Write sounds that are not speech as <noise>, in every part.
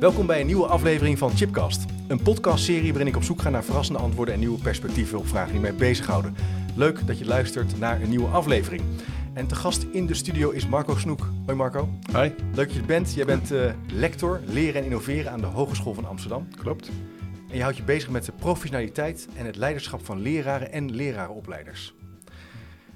Welkom bij een nieuwe aflevering van Chipcast. Een podcastserie waarin ik op zoek ga naar verrassende antwoorden en nieuwe perspectieven op vragen die mij bezighouden. Leuk dat je luistert naar een nieuwe aflevering. En te gast in de studio is Marco Snoek. Hoi Marco. Hi. Leuk dat je er bent. Jij bent uh, lector leren en innoveren aan de Hogeschool van Amsterdam. Klopt. En je houdt je bezig met de professionaliteit en het leiderschap van leraren en lerarenopleiders.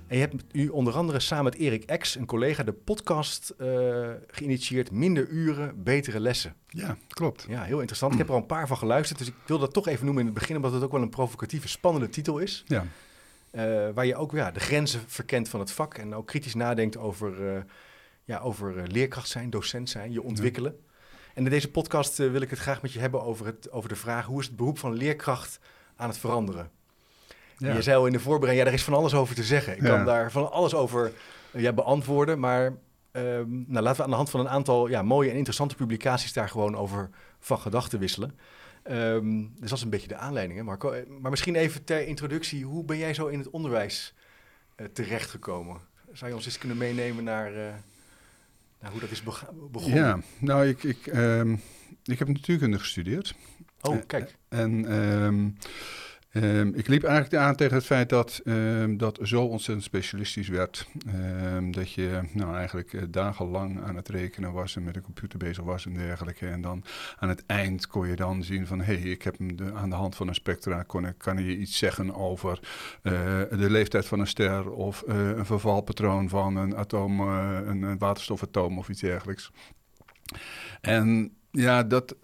En je hebt u onder andere samen met Erik X, een collega, de podcast uh, geïnitieerd. Minder uren, betere lessen. Ja, klopt. Ja, heel interessant. Ik heb er al een paar van geluisterd, dus ik wil dat toch even noemen in het begin, omdat het ook wel een provocatieve, spannende titel is. Ja. Uh, waar je ook ja, de grenzen verkent van het vak en ook kritisch nadenkt over, uh, ja, over leerkracht zijn, docent zijn, je ontwikkelen. Ja. En in deze podcast wil ik het graag met je hebben over, het, over de vraag hoe is het beroep van leerkracht aan het veranderen? Ja. Je zei al in de voorbereiding, ja, er is van alles over te zeggen. Ik ja. kan daar van alles over uh, ja, beantwoorden. Maar um, nou, laten we aan de hand van een aantal ja, mooie en interessante publicaties daar gewoon over van gedachten wisselen. Um, dus dat is een beetje de aanleiding, hè Marco. Maar misschien even ter introductie, hoe ben jij zo in het onderwijs uh, terechtgekomen? Zou je ons eens kunnen meenemen naar, uh, naar hoe dat is begonnen? Ja, nou, ik, ik, um, ik heb natuurkunde gestudeerd. Oh, kijk. En... Um, ik liep eigenlijk aan tegen het feit dat um, dat zo ontzettend specialistisch werd. Um, dat je nou eigenlijk uh, dagenlang aan het rekenen was en met een computer bezig was en dergelijke. En dan aan het eind kon je dan zien van hé, hey, ik heb de, aan de hand van een spectra kon kan je iets zeggen over uh, de leeftijd van een ster of uh, een vervalpatroon van een atoom, een waterstofatoom of iets dergelijks. En ja, dat,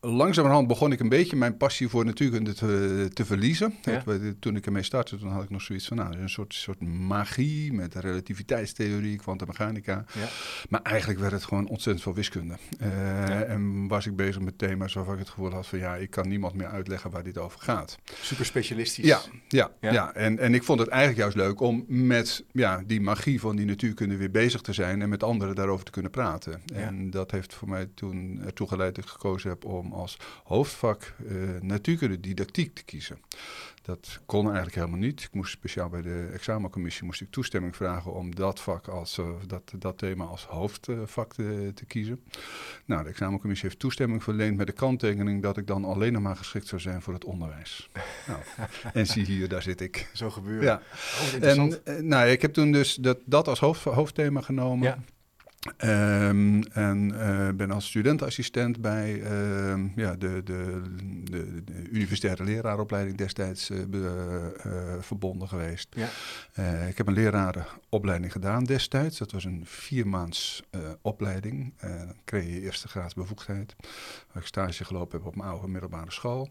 langzamerhand begon ik een beetje mijn passie voor natuurkunde te, te verliezen. Ja. Toen ik ermee startte, toen had ik nog zoiets van, nou, een soort, soort magie met relativiteitstheorie, kwantummechanica. Ja. Maar eigenlijk werd het gewoon ontzettend veel wiskunde. Uh, ja. En was ik bezig met thema's waarvan ik het gevoel had van, ja, ik kan niemand meer uitleggen waar dit over gaat. Super specialistisch. Ja, ja, ja. En, en ik vond het eigenlijk juist leuk om met ja, die magie van die natuurkunde weer bezig te zijn en met anderen daarover te kunnen praten. En dat heeft voor mij toen ertoe geleid dat ik gekozen heb om als hoofdvak uh, natuurkunde didactiek te kiezen. Dat kon eigenlijk helemaal niet. Ik moest speciaal bij de examencommissie moest ik toestemming vragen om dat vak als uh, dat, dat thema als hoofdvak te, te, kiezen. Nou, de examencommissie heeft toestemming verleend met de kanttekening dat ik dan alleen nog maar geschikt zou zijn voor het onderwijs. <laughs> nou, en zie hier, daar zit ik. Zo gebeurt. Ja. Oh, en, uh, nou, ik heb toen dus dat, dat als hoofd, hoofdthema genomen. Ja. Um, en uh, ben als studentenassistent bij uh, ja, de, de, de, de, universitaire leraaropleiding destijds uh, be, verbonden geweest. Ja. ik heb een lerarenopleiding gedaan destijds. Dat was een viermaands opleiding. dan kreeg je eerste graad bevoegdheid. Waar ik stage gelopen heb op mijn oude middelbare school.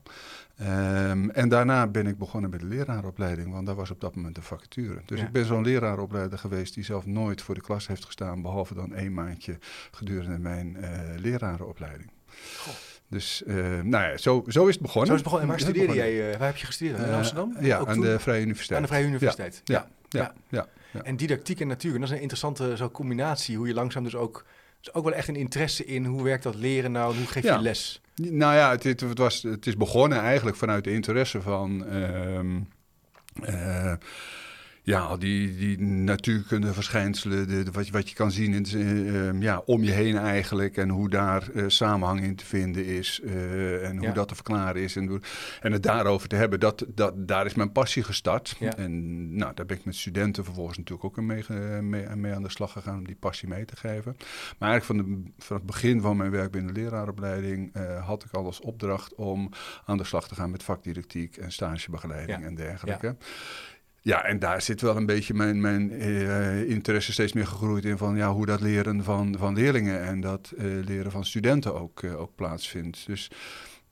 Um, en daarna ben ik begonnen met de leraaropleiding, want daar was op dat moment een vacature. Dus Ja. ik ben zo'n leraaropleider geweest die zelf nooit voor de klas heeft gestaan, behalve dan één maandje gedurende mijn uh, lerarenopleiding. Goh. Dus uh, nou ja, zo, zo is het begonnen. Zo is het begonnen. En waar studeerde begonnen. jij? uh, waar heb je gestudeerd? In Eh, Amsterdam? Ja, Ook aan toen? de Vrije Universiteit. Aan de Vrije Universiteit. Ja, ja, ja. ja. En didactiek en natuurkunde, dat is een interessante zo combinatie. Hoe je langzaam dus ook... Dus ook wel echt een interesse in hoe werkt dat leren nou hoe geef je Ja. les? Nou ja, het, het, het was, het is begonnen eigenlijk vanuit de interesse van. ehm, eh, ja, die, die natuurkunde verschijnselen, de, de- wat, je, wat je kan zien in, eh, ehm, ja, om je heen eigenlijk. En hoe daar eh, samenhang in te vinden is. eh, en hoe Ja. dat te verklaren is. En, en het daarover te hebben, dat, dat, daar is mijn passie gestart. Ja. En nou, daar ben ik met studenten vervolgens natuurlijk ook mee, mee, mee aan de slag gegaan om die passie mee te geven. Maar eigenlijk van, de, van het begin van mijn werk binnen de leraaropleiding eh, had ik al als opdracht om aan de slag te gaan met vakdidactiek en stagebegeleiding Ja. en dergelijke. Ja, en daar zit wel een beetje mijn, mijn eh, interesse steeds meer gegroeid in van ja, hoe dat leren van, van leerlingen en dat eh, leren van studenten ook, eh, ook plaatsvindt. Dus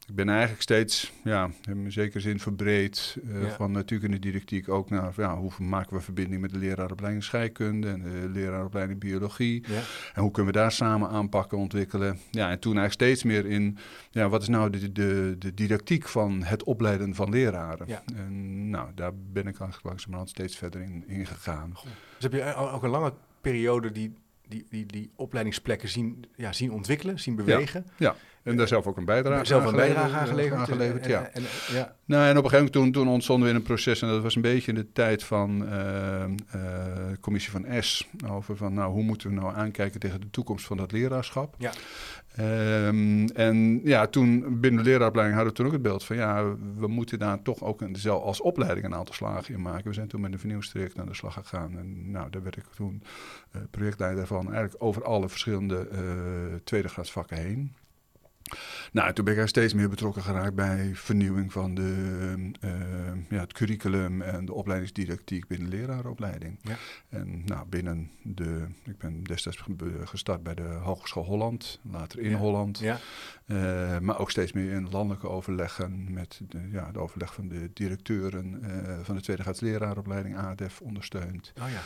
ik ben eigenlijk steeds, ja, in zekere zin verbreed uh, Ja. van natuurkunde didactiek ook naar ja, hoe maken we verbinding met de leraaropleiding scheikunde en de leraaropleiding biologie. Ja. En hoe kunnen we daar samen aanpakken, ontwikkelen. Ja, en toen eigenlijk steeds meer in, ja, wat is nou de, de, de didactiek van het opleiden van leraren. Ja. En nou, daar ben ik eigenlijk langzamerhand steeds verder in, in gegaan. Dus heb je al- ook een lange periode die, die, die, die opleidingsplekken zien, ja, zien ontwikkelen, zien bewegen. En daar zelf ook een bijdrage Zelf een bijdrage aangeleverd. aangeleverd, en, ja. en, en- ja. Nou, en op een gegeven moment toen, toen ontstonden we in een proces, en dat was een beetje in de tijd van eh, eh, de commissie van S, over van nou, hoe moeten we nou aankijken tegen de toekomst van dat leraarschap. Ja. Ehm, en ja, toen binnen de leraaropleiding hadden we toen ook het beeld van ja, we moeten daar toch ook een, zelf als opleiding een aantal slagen in maken. We zijn toen met een vernieuwingstraject aan de slag gegaan en nou, daar werd ik toen eh, projectleider van, eigenlijk over alle verschillende eh tweede graadsvakken heen. Nou, toen ben ik er steeds meer betrokken geraakt bij vernieuwing van de, eh, ja, het curriculum en de opleidingsdidactiek binnen de leraaropleiding. Ja. En nou, binnen de, ik ben destijds ge- gestart bij de Hogeschool Holland, later in Ja. Holland. Ja. Eh, maar ook steeds meer in landelijke overleggen met de, ja, de overleg van de directeuren eh, van de tweede graads leraaropleiding ADEF ondersteund. Oh ja.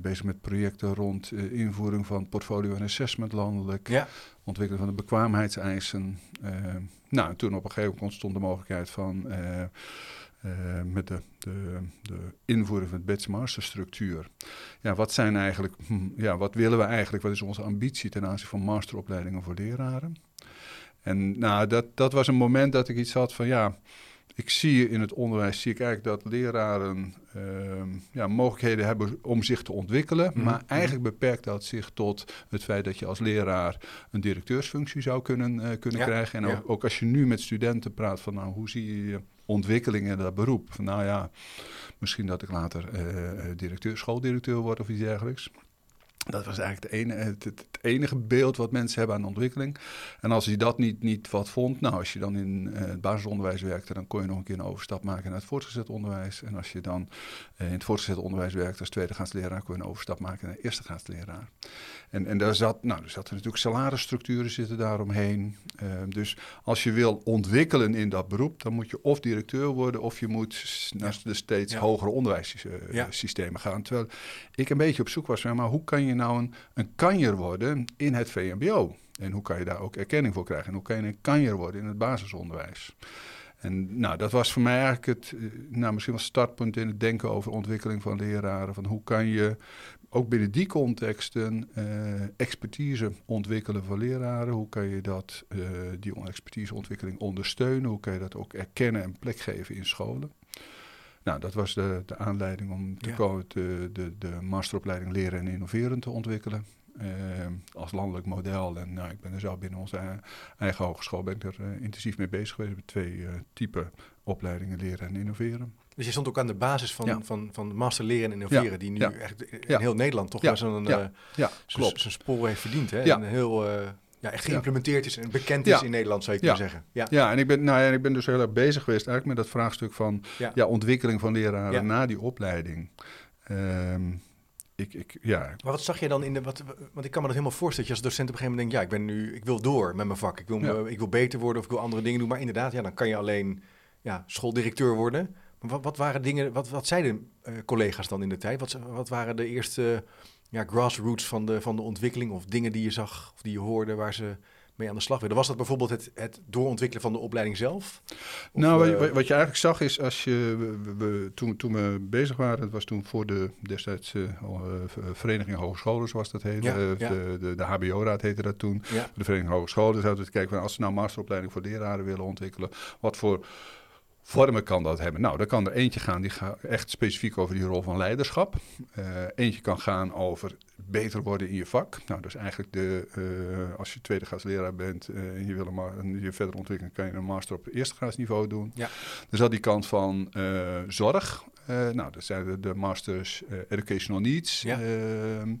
Bezig met projecten rond invoering van portfolio en assessment landelijk Ja. Ontwikkelen van de bekwaamheidseisen. Eh, nou, en toen op een gegeven moment ontstond de mogelijkheid van eh, eh, met de, de, de invoering van het bachelor-master structuur. Ja, wat zijn eigenlijk, hm, ja, wat willen we eigenlijk, wat is onze ambitie ten aanzien van masteropleidingen voor leraren? En nou, dat, dat was een moment dat ik iets had van ja, ik zie in het onderwijs zie ik eigenlijk dat leraren ehm, ja, mogelijkheden hebben om zich te ontwikkelen. Mhm, Maar mhm. eigenlijk beperkt dat zich tot het feit dat je als leraar een directeursfunctie zou kunnen, eh, kunnen Ja, krijgen. En ja. ook, ook als je nu met studenten praat van nou, hoe zie je je ontwikkeling in dat beroep? Van nou ja, misschien dat ik later eh, eh, directeur, schooldirecteur word of iets dergelijks. Dat was eigenlijk het, ene, het, enige beeld wat mensen hebben aan ontwikkeling. En als je dat niet, niet wat vond, nou, als je dan in eh, het basisonderwijs werkte, dan kon je nog een keer een overstap maken naar het voortgezet onderwijs. En als je dan in het voortgezet onderwijs werkte als tweedegradsleraar, kon je een overstap maken naar eerstegradsleraar. En, en daar zat, nou, er zaten natuurlijk salarisstructuren zitten daaromheen. Eh, dus als je wil ontwikkelen in dat beroep, dan moet je of directeur worden, of je moet naar de steeds Ja. hogere Ja. onderwijssystemen gaan. Terwijl ik een beetje op zoek was van, maar hoe kan je nou een, een kanjer worden in het VMBO? En hoe kan je daar ook erkenning voor krijgen? En hoe kan je een kanjer worden in het basisonderwijs? En nou, dat was voor mij eigenlijk het, eh, nou, misschien wel startpunt in het denken over ontwikkeling van leraren. Van hoe kan je ook binnen die contexten eh, expertise ontwikkelen van leraren? Hoe kan je dat, eh, die on- expertiseontwikkeling ondersteunen? Hoe kan je dat ook erkennen en plek geven in scholen? Nou, dat was de, de aanleiding om te Ja. komen de, de, de masteropleiding Leren en Innoveren te ontwikkelen. Eh, als landelijk model. En nou, ik ben er zelf binnen onze eigen hogeschool ben ik er eh, intensief mee bezig geweest. We hebben twee eh type opleidingen Leren en Innoveren. Dus je stond ook aan de basis van, Ja. van, van master leren en innoveren, Ja, die nu ja. echt in heel Nederland toch wel zo'n klopt. zijn sporen heeft verdiend. Hè? En heel ja, echt geïmplementeerd is en bekend is in Nederland, zou je kunnen zeggen. Ja. Ja, en ik ben, nou ja, en ik ben dus heel erg bezig geweest eigenlijk met dat vraagstuk van Ja. ontwikkeling van leraren na die opleiding. Ehm, ik, ik, ja, Maar wat zag je dan in de... Wat, want ik kan me dat helemaal voorstellen dat je als docent op een gegeven moment denkt... ja, ik, ben nu, ik wil door met mijn vak. Ik wil, Ja. ik wil beter worden of ik wil andere dingen doen. Maar inderdaad, ja, dan kan je alleen ja, schooldirecteur worden. Maar wat, wat waren dingen... Wat, wat zeiden eh, collega's dan in de tijd? Wat, wat waren de eerste ja, grassroots van de, van de ontwikkeling... of dingen die je zag of die je hoorde waar ze mee aan de slag wilden? Was dat bijvoorbeeld het, het doorontwikkelen van de opleiding zelf? Of, nou, wat, eh, je- wat- je eigenlijk zag is, als je, we, toen, toen we bezig waren, het was toen voor de destijds v- Vereniging Hogescholen, zoals dat heette. Ja, ja. De, de, de HBO-raad heette dat toen. ja, De Vereniging Hogescholen zouden we kijken van als ze nou masteropleiding voor leraren willen ontwikkelen, wat voor vormen kan dat hebben? Nou, dan kan er eentje gaan die gaat echt specifiek over die rol van leiderschap. Eentje kan gaan over beter worden in je vak. Nou, dus eigenlijk de, eh, als je tweede leraar bent eh, en je wil een je verder ontwikkelen, kan je een master op eerste graadsniveau doen. Ja. Er zat die kant van eh, zorg. Nou, dat zijn de, de masters educational needs. Ja. ehm,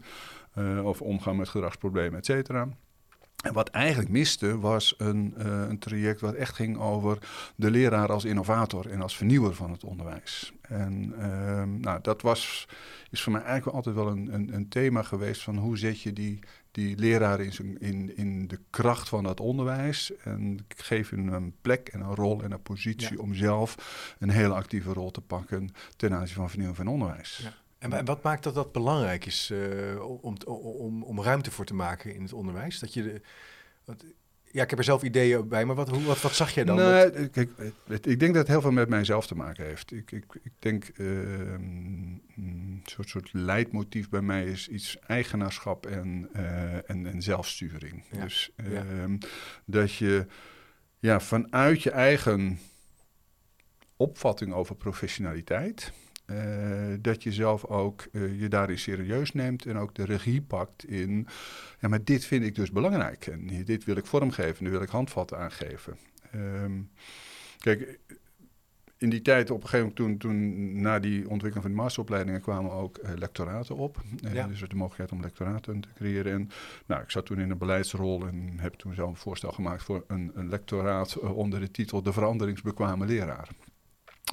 eh, of omgaan met gedragsproblemen, et cetera. En wat eigenlijk miste was een, eh, een traject wat echt ging over de leraar als innovator en als vernieuwer van het onderwijs. En ehm, nou, dat was, is voor mij eigenlijk altijd wel een, een, een thema geweest van hoe zet je die, die leraren in, zijn, in, in de kracht van dat onderwijs. En ik geef hun een plek en een rol en een positie om zelf een hele actieve rol te pakken ten aanzien van vernieuwing van onderwijs. Ja. En wat maakt dat dat belangrijk is uh, om, om, om ruimte voor te maken in het onderwijs? Dat je de, wat, ja, ik heb er zelf ideeën bij, maar wat, hoe, wat, wat zag jij dan? Kijk, ik denk dat het heel veel met mijzelf te maken heeft. Ik, ik, ik denk, uh, een soort, soort leidmotief bij mij is iets eigenaarschap en, uh, en, en zelfsturing. Dus uh, dat je ja, vanuit je eigen opvatting over professionaliteit uh, dat je zelf ook uh, je daarin serieus neemt en ook de regie pakt in, ja, maar dit vind ik dus belangrijk en dit wil ik vormgeven, nu wil ik handvatten aangeven. Um, kijk, in die tijd, op een gegeven moment, toen, toen na die ontwikkeling van de masteropleidingen, kwamen ook uh, lectoraten op. Ja. Dus de mogelijkheid om lectoraten te creëren. En nou, ik zat toen in een beleidsrol en heb toen zelf een voorstel gemaakt voor een, een lectoraat onder de titel De Veranderingsbekwame Leraar.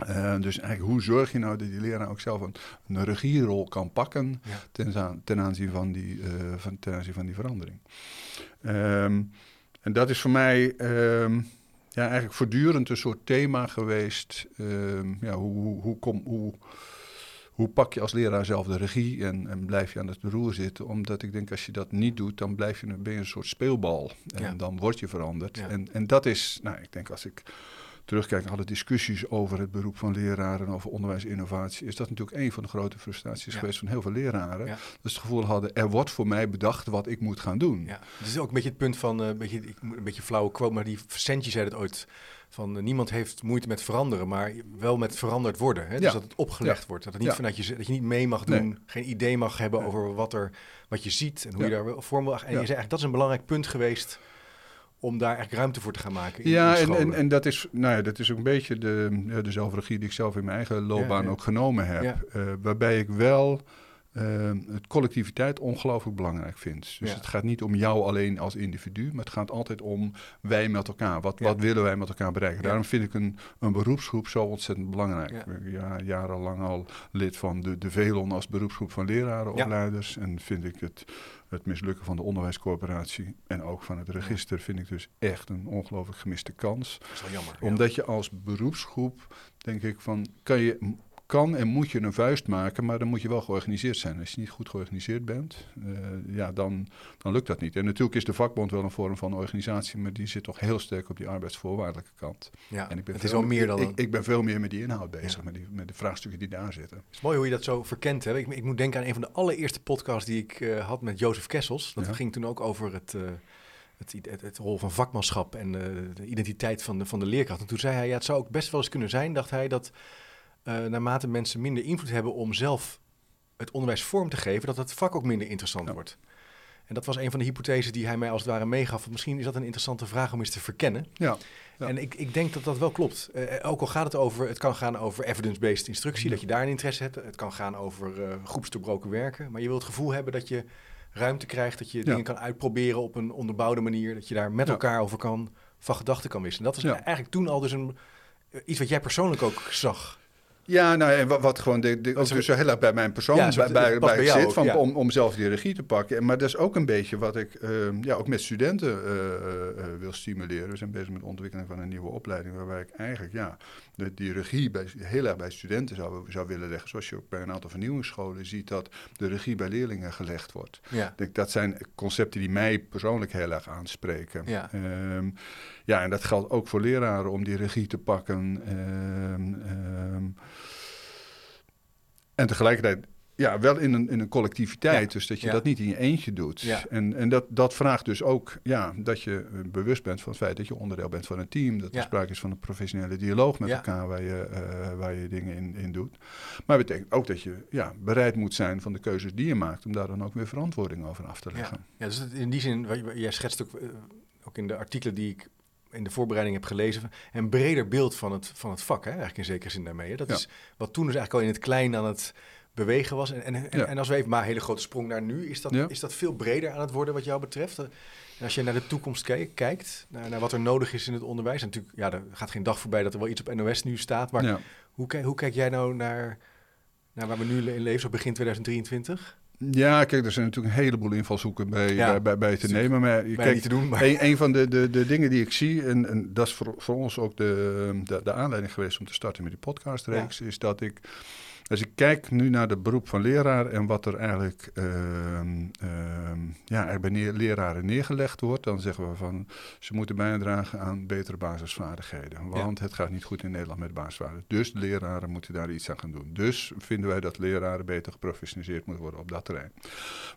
Uh, dus eigenlijk, hoe zorg je nou dat die leraar ook zelf een, een regierol kan pakken ten, ten, aanzien van die, uh, van, ten aanzien van die verandering? Um, en dat is voor mij um, ja, eigenlijk voortdurend een soort thema geweest. Um, ja, hoe, hoe, hoe, kom, hoe, hoe pak je als leraar zelf de regie en, en, blijf je aan het roer zitten? Omdat ik denk, als je dat niet doet, dan blijf je, ben je een soort speelbal. En ja. dan word je veranderd. Ja. En, en dat is, nou, ik denk als ik terugkijken, alle discussies over het beroep van leraren, over onderwijsinnovatie, is dat natuurlijk een van de grote frustraties geweest van heel veel leraren. Ja. Dus het gevoel hadden, er wordt voor mij bedacht wat ik moet gaan doen. Ja. Dat is ook een beetje het punt van, uh, een, beetje, een beetje flauwe quote, maar die Sentje zei het ooit, van uh, niemand heeft moeite met veranderen, maar wel met veranderd worden. Hè? Dus ja. dat het opgelegd wordt. Dat, het niet vanuit je, dat je niet mee mag doen, nee. geen idee mag hebben over wat, er, wat je ziet en hoe je daar vorm wil. En je zei eigenlijk, dat is een belangrijk punt geweest om daar echt ruimte voor te gaan maken. In, ja, en, en, en, dat, is, nou ja, dat is ook een beetje de, de zelfregie die ik zelf in mijn eigen loopbaan ja, ja. ook genomen heb. Uh, waarbij ik wel uh, het collectiviteit ongelooflijk belangrijk vind. Dus het gaat niet om jou alleen als individu, maar het gaat altijd om wij met elkaar. Wat, wat willen wij met elkaar bereiken? Daarom vind ik een, een beroepsgroep zo ontzettend belangrijk. Ik ben ja, jarenlang al lid van de, de VELON als beroepsgroep van lerarenopleiders. En vind ik het het mislukken van de onderwijscorporatie en ook van het register vind ik dus echt een ongelooflijk gemiste kans. Dat is wel jammer. Omdat je als beroepsgroep, denk ik, van kan je kan en moet je een vuist maken, maar dan moet je wel georganiseerd zijn. Als je niet goed georganiseerd bent, uh, ja, dan, dan lukt dat niet. En natuurlijk is de vakbond wel een vorm van organisatie, maar die zit toch heel sterk op die arbeidsvoorwaardelijke kant. Ja, en ik ben het is wel meer dan... Ik, ik, ben veel meer met die inhoud bezig, ja. met, die, met de vraagstukken die daar zitten. Het is mooi hoe je dat zo verkent. Hè? Ik, ik moet denken aan een van de allereerste podcasts die ik uh, had met Jozef Kessels. Dat ja. ging toen ook over het... Uh, het, het, het, rol van vakmanschap en de identiteit van de, van de leerkracht. En toen zei hij, ja, het zou ook best wel eens kunnen zijn, dacht hij, dat uh, naarmate mensen minder invloed hebben om zelf het onderwijs vorm te geven, dat het vak ook minder interessant ja. wordt. En dat was een van de hypothesen die hij mij als het ware meegaf. Misschien is dat een interessante vraag om eens te verkennen. Ja. ja. En ik, ik denk dat dat wel klopt. Uh, ook al gaat het over, het kan gaan over evidence-based instructie, dat je daar een interesse hebt. Het kan gaan over uh, groepsdoorbroken werken. Maar je wilt het gevoel hebben dat je ruimte krijgt, dat je dingen kan uitproberen op een onderbouwde manier, dat je daar met elkaar over kan, van gedachten kan wisselen. Dat is eigenlijk toen al dus een, iets wat jij persoonlijk ook zag. Ja, nou, en wat, wat gewoon de, de, ook dus heel erg bij mijn persoon ja, bij, bij, bij, bij zit, ook, van, ja. om, om zelf die regie te pakken. Maar dat is ook een beetje wat ik uh, ja, ook met studenten uh, uh, wil stimuleren. We zijn bezig met de ontwikkeling van een nieuwe opleiding, waarbij ik eigenlijk ja, de, die regie bij, heel erg bij studenten zou, zou willen leggen. Zoals je ook bij een aantal vernieuwingsscholen ziet dat de regie bij leerlingen gelegd wordt. Ja. Denk, dat zijn concepten die mij persoonlijk heel erg aanspreken. Ja. Um, ja, en dat geldt ook voor leraren om die regie te pakken. Um, um, en tegelijkertijd ja, wel in een, in een collectiviteit. Ja. Dus dat je ja. dat niet in je eentje doet. Ja. En, en dat, dat vraagt dus ook ja, dat je bewust bent van het feit dat je onderdeel bent van een team. Dat er sprake is van een professionele dialoog met elkaar waar je, uh, waar je dingen in, in doet. Maar het betekent ook dat je ja, bereid moet zijn van de keuzes die je maakt. Om daar dan ook weer verantwoording over af te leggen. Ja, dus in die zin, jij schetst ook, ook in de artikelen die ik in de voorbereiding heb gelezen, een breder beeld van het, van het vak, hè, eigenlijk in zekere zin daarmee. Hè. Dat ja. is wat toen dus eigenlijk al in het klein aan het bewegen was. En, en, ja. en, als we even maar een hele grote sprong naar nu, is dat, ja. is dat veel breder aan het worden wat jou betreft? En als je naar de toekomst ke kijkt, naar, naar, wat er nodig is in het onderwijs. En natuurlijk, ja, er gaat geen dag voorbij dat er wel iets op NOS nu staat. Maar hoe, hoe kijk jij nou naar, naar waar we nu in leven, zo begin 2023? Ja, kijk, er zijn natuurlijk een heleboel invalshoeken bij, Ja, bij, bij, bij te nemen. Maar Bijna kijk, niet te doen, maar... een, een van de, de, de dingen die ik zie, en, en dat is voor, voor ons ook de, de, de aanleiding geweest om te starten met die podcastreeks, is dat ik, als ik kijk nu naar de beroep van leraar en wat er eigenlijk, ehm, ehm, ja, eigenlijk bij neer- leraren neergelegd wordt, dan zeggen we van ze moeten bijdragen aan betere basisvaardigheden. Want het gaat niet goed in Nederland met basisvaardigheden. Dus de leraren moeten daar iets aan gaan doen. Dus vinden wij dat leraren beter geprofessionaliseerd moeten worden op dat terrein.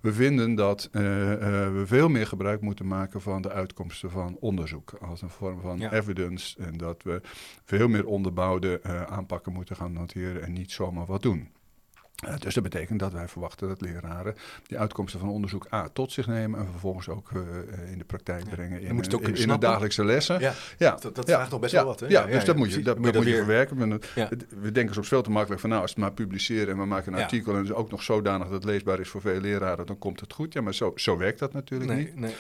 We vinden dat eh, eh, we veel meer gebruik moeten maken van de uitkomsten van onderzoek als een vorm van Ja. evidence. En dat we veel meer onderbouwde eh, aanpakken moeten gaan hanteren en niet zomaar wat doen. Eh, dus dat betekent dat wij verwachten dat leraren die uitkomsten van onderzoek A tot zich nemen en vervolgens ook eh, eh, in de praktijk Ja. brengen in, het ook in, de dagelijkse lessen. Ja, Ja, dat, dat ja, vraagt nog best wel wat, hè? Ja, dus dat moet je, dat, moet dat moet je verwerken. We denken soms veel te makkelijk van nou, als het maar publiceren en we maken een artikel en het is ook nog zodanig dat het leesbaar is voor veel leraren, dan komt het goed. Ja, maar zo, zo werkt dat natuurlijk niet. Nee, nee. Eh,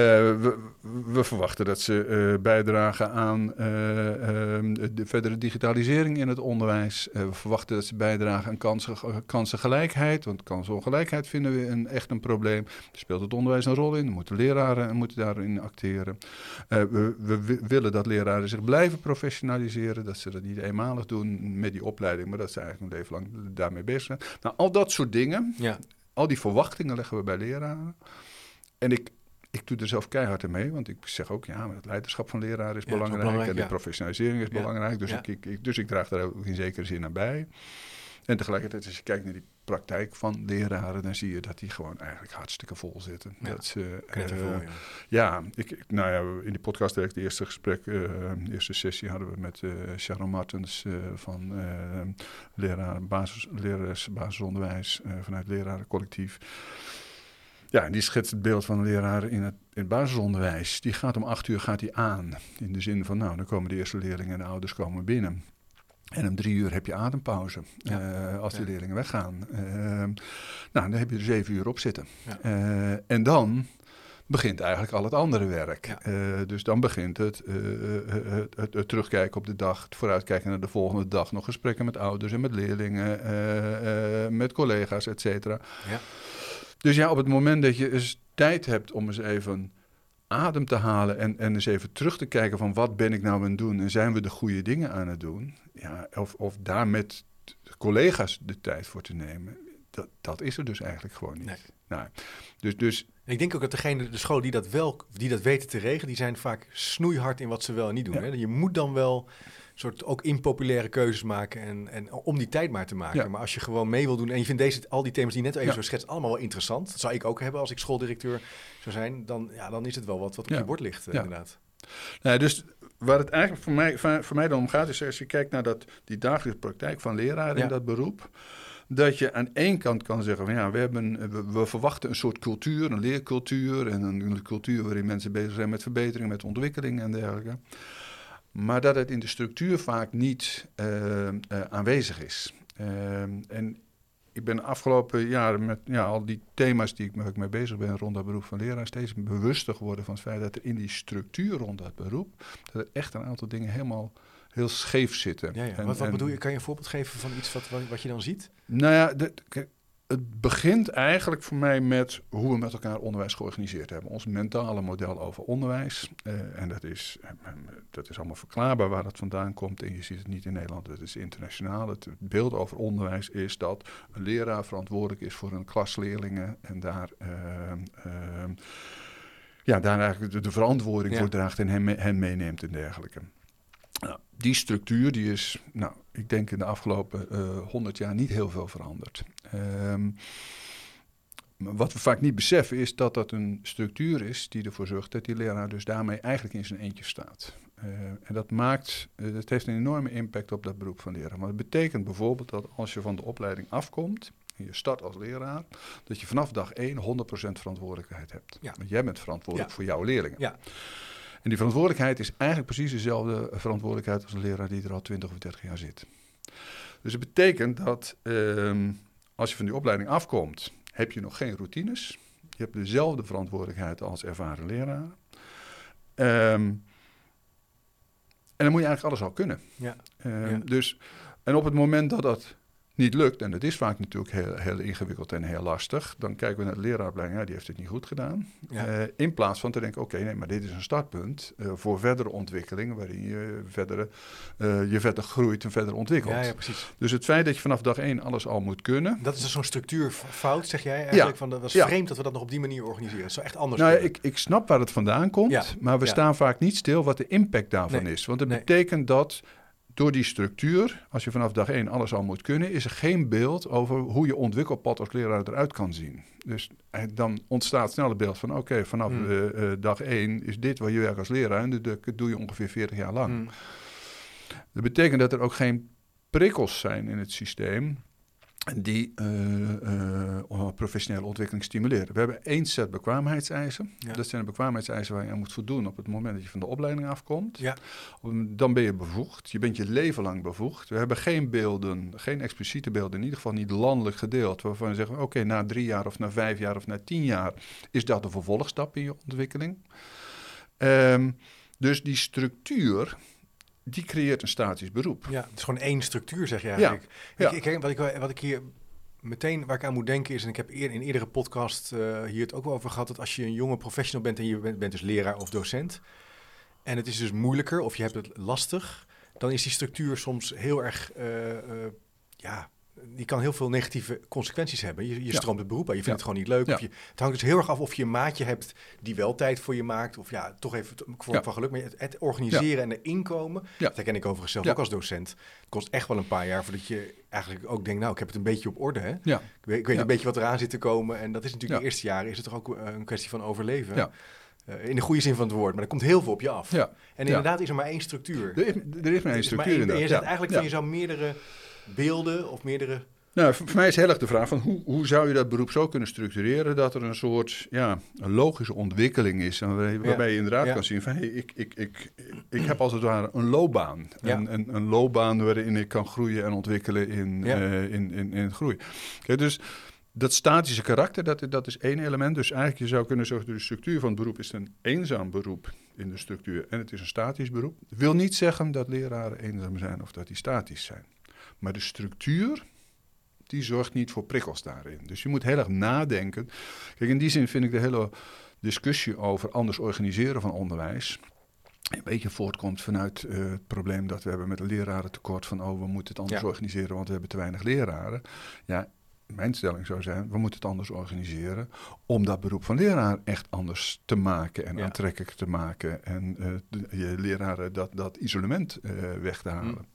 we, we verwachten dat ze eh, bijdragen aan eh, ehm, de verdere digitalisering in het onderwijs. Eh, we verwachten dat ze bijdragen aan kansen, kansengelijkheid. Want kansenongelijkheid vinden we een, echt een probleem. Daar speelt het onderwijs een rol in. Er moeten leraren moeten daarin acteren. Eh, we, we wi- willen dat leraren zich blijven professionaliseren. Dat ze dat niet eenmalig doen met die opleiding, maar dat ze eigenlijk een leven lang daarmee bezig zijn. Nou, al dat soort dingen Ja, al die verwachtingen leggen we bij leraren. En ik, ik doe er zelf keihard mee, want ik zeg ook, ja, maar het leiderschap van leraren is Ja, dat is belangrijk. en de professionalisering is Ja, belangrijk. Dus, ik, ik, dus ik draag daar ook in zekere zin aan bij. En tegelijkertijd, als je kijkt naar die praktijk van leraren, dan zie je dat die gewoon eigenlijk hartstikke vol zitten. Ja, Dat ze, eh, ja. ik, nou ja, in die podcast direct, de eerste gesprek, eh, de eerste sessie hadden we met eh Sharon Martens van leraar, basis, lerares basisonderwijs vanuit lerarencollectief. Ja, die schetst het beeld van een leraar in het, in het basisonderwijs. Die gaat om acht uur gaat die aan. In de zin van, nou, dan komen de eerste leerlingen en de ouders komen binnen. En om drie uur heb je adempauze Ja. eh, als Ja. leerlingen weggaan. Ehm, nou, dan heb je er zeven uur op zitten. Ja. Eh, en dan begint eigenlijk al het andere werk. Eh, dus dan begint het, eh, eh, het, het, het terugkijken op de dag, het vooruitkijken naar de volgende dag, nog gesprekken met ouders en met leerlingen, eh, eh, met collega's, et cetera. Ja. Dus ja, op het moment dat je eens tijd hebt om eens even adem te halen en, en eens even terug te kijken van wat ben ik nou aan het doen en zijn we de goede dingen aan het doen, ja, of, of daar met collega's de tijd voor te nemen, dat, dat is er dus eigenlijk gewoon niet. Nee. Nou, dus, dus ik denk ook dat degene, de scholen die dat wel, die dat weten te regelen, die zijn vaak snoeihard in wat ze wel en niet doen. Ja. Hè? Je moet dan wel soort ook impopulaire keuzes maken en, en om die tijd maar te maken. Ja. Maar als je gewoon mee wil doen en je vindt deze, al die thema's die net even Ja. zo schetst allemaal wel interessant, dat zou ik ook hebben als ik schooldirecteur zou zijn, dan, ja, dan is het wel wat wat op je bord ligt, eh, inderdaad. Nou, dus waar het eigenlijk voor mij, voor, voor mij dan om gaat, is als je kijkt naar dat, die dagelijkse praktijk van leraren in dat beroep. Dat je aan één kant kan zeggen van ja, we, hebben, we, we verwachten een soort cultuur, een leercultuur. En een, een cultuur waarin mensen bezig zijn met verbetering, met ontwikkeling en dergelijke. Maar dat het in de structuur vaak niet eh, eh, aanwezig is. Eh, en ik ben de afgelopen jaren met ja, al die thema's die ik, waar ik mee bezig ben rond dat beroep van leraar steeds bewuster geworden van het feit dat er in die structuur rond dat beroep, dat er echt een aantal dingen helemaal heel scheef zitten. Ja, ja. En- wat, wat en- bedoel je? Kan je een voorbeeld geven van iets wat, wat, je dan ziet? Nou ja, de- het begint eigenlijk voor mij met hoe we met elkaar onderwijs georganiseerd hebben. Ons mentale model over onderwijs. Eh, en dat is, eh, dat is allemaal verklaarbaar waar dat vandaan komt. En je ziet het niet in Nederland, het is internationaal. Het beeld over onderwijs is dat een leraar verantwoordelijk is voor een klas leerlingen. En daar, ehm, ja, daar eigenlijk de, de verantwoording Ja. voor draagt en hen, hen meeneemt en dergelijke. Nou, die structuur die is, nou, ik denk in de afgelopen honderd jaar niet heel veel veranderd. Ehm, wat we vaak niet beseffen is dat dat een structuur is die ervoor zorgt dat die leraar dus daarmee eigenlijk in zijn eentje staat. Eh, en dat maakt, eh, dat heeft een enorme impact op dat beroep van leraar. Maar het betekent bijvoorbeeld dat als je van de opleiding afkomt en je start als leraar, dat je vanaf dag 1 100% verantwoordelijkheid hebt. Ja. Want jij bent verantwoordelijk Ja. voor jouw leerlingen. Ja. En die verantwoordelijkheid is eigenlijk precies dezelfde verantwoordelijkheid als een leraar die er al 20 of 30 jaar zit. Dus het betekent dat ehm, als je van die opleiding afkomt, heb je nog geen routines. Je hebt dezelfde verantwoordelijkheid als ervaren leraar. Ehm, en dan moet je eigenlijk alles al kunnen. Ja. Ehm, Ja. Dus, en op het moment dat dat niet lukt, en dat is vaak natuurlijk heel, heel ingewikkeld en heel lastig, dan kijken we naar de leraaropleiding, ja, die heeft het niet goed gedaan. Ja. Eh, in plaats van te denken, oké, nee, maar dit is een startpunt eh, voor verdere ontwikkeling, waarin je verder, eh, je verder groeit en verder ontwikkelt. Ja, ja, precies. Dus het feit dat je vanaf dag één alles al moet kunnen. Dat is dus zo'n structuurfout, zeg jij eigenlijk? Ja. Van, dat was vreemd dat we dat nog op die manier organiseren. Het zou echt anders Nou ik, ik snap waar het vandaan komt, maar we staan vaak niet stil wat de impact daarvan Nee, is. Want het nee. betekent dat door die structuur, als je vanaf dag één alles al moet kunnen, is er geen beeld over hoe je ontwikkelpad als leraar eruit kan zien. Dus eh, dan ontstaat snel het beeld van, oké, vanaf Hmm. eh, eh, dag één is dit wat je werkt als leraar en dat, doe je ongeveer 40 jaar lang. Hmm. Dat betekent dat er ook geen prikkels zijn in het systeem die eh, eh, professionele ontwikkeling stimuleren. We hebben één set bekwaamheidseisen. Ja. Dat zijn de bekwaamheidseisen waar je aan moet voldoen op het moment dat je van de opleiding afkomt. Ja. Dan ben je bevoegd. Je bent je leven lang bevoegd. We hebben geen beelden, geen expliciete beelden, in ieder geval niet landelijk gedeeld, waarvan we zeggen, oké, na drie jaar of na vijf jaar of na tien jaar is dat de vervolgstap in je ontwikkeling. Ehm, dus die structuur, die creëert een statisch beroep. Ja, het is gewoon één structuur, zeg je eigenlijk. ja. Ik, ik, wat, ik, wat ik hier meteen waar ik aan moet denken is, en ik heb eer, in eerdere podcast eh, hier het ook wel over gehad, dat als je een jonge professional bent en je bent, bent dus leraar of docent, en het is dus moeilijker of je hebt het lastig, dan is die structuur soms heel erg, eh, eh, ja, die kan heel veel negatieve consequenties hebben. Je, je Ja. stroomt het beroep aan, je vindt Ja. het gewoon niet leuk. Ja. Of je, het hangt dus heel erg af of je een maatje hebt die wel tijd voor je maakt, of ja, toch even Ja. van geluk. Maar het, het organiseren en erin komen, Ja. dat herken ik overigens zelf ook als docent. Het kost echt wel een paar jaar voordat je eigenlijk ook denkt, nou, ik heb het een beetje op orde. Hè? Ik weet, ik weet een beetje wat eraan zit te komen. En dat is natuurlijk de eerste jaren, is het toch ook eh, een kwestie van overleven. Ja. Eh, in de goede zin van het woord, maar er komt heel veel op je af. En inderdaad is er maar één structuur. Er is, er is maar één is maar structuur één- in en je zegt eigenlijk van je zou meerdere beelden of meerdere... Nou, voor mij is heel erg de vraag van hoe, hoe zou je dat beroep zo kunnen structureren dat er een soort ja, een logische ontwikkeling is. En waar- waarbij je inderdaad Ja. kan zien van hey, ik, ik, ik, ik heb als het ware een loopbaan. Ja. Een, een, een loopbaan waarin ik kan groeien en ontwikkelen in, Ja. eh, in, in, in groei. Kijk, dus dat statische karakter, dat, dat is één element. Dus eigenlijk je zou kunnen zeggen, de structuur van het beroep is een eenzaam beroep in de structuur. En het is een statisch beroep. Dat wil niet zeggen dat leraren eenzaam zijn of dat die statisch zijn. Maar de structuur, die zorgt niet voor prikkels daarin. Dus je moet heel erg nadenken. Kijk, in die zin vind ik de hele discussie over anders organiseren van onderwijs een beetje voortkomt vanuit eh, het probleem dat we hebben met een lerarentekort van oh, we moeten het anders Ja. organiseren, want we hebben te weinig leraren. Ja, mijn stelling zou zijn, we moeten het anders organiseren om dat beroep van leraar echt anders te maken en Ja. aantrekkelijker te maken en eh, de- je leraren dat, dat isolement eh, weg te halen. Hm.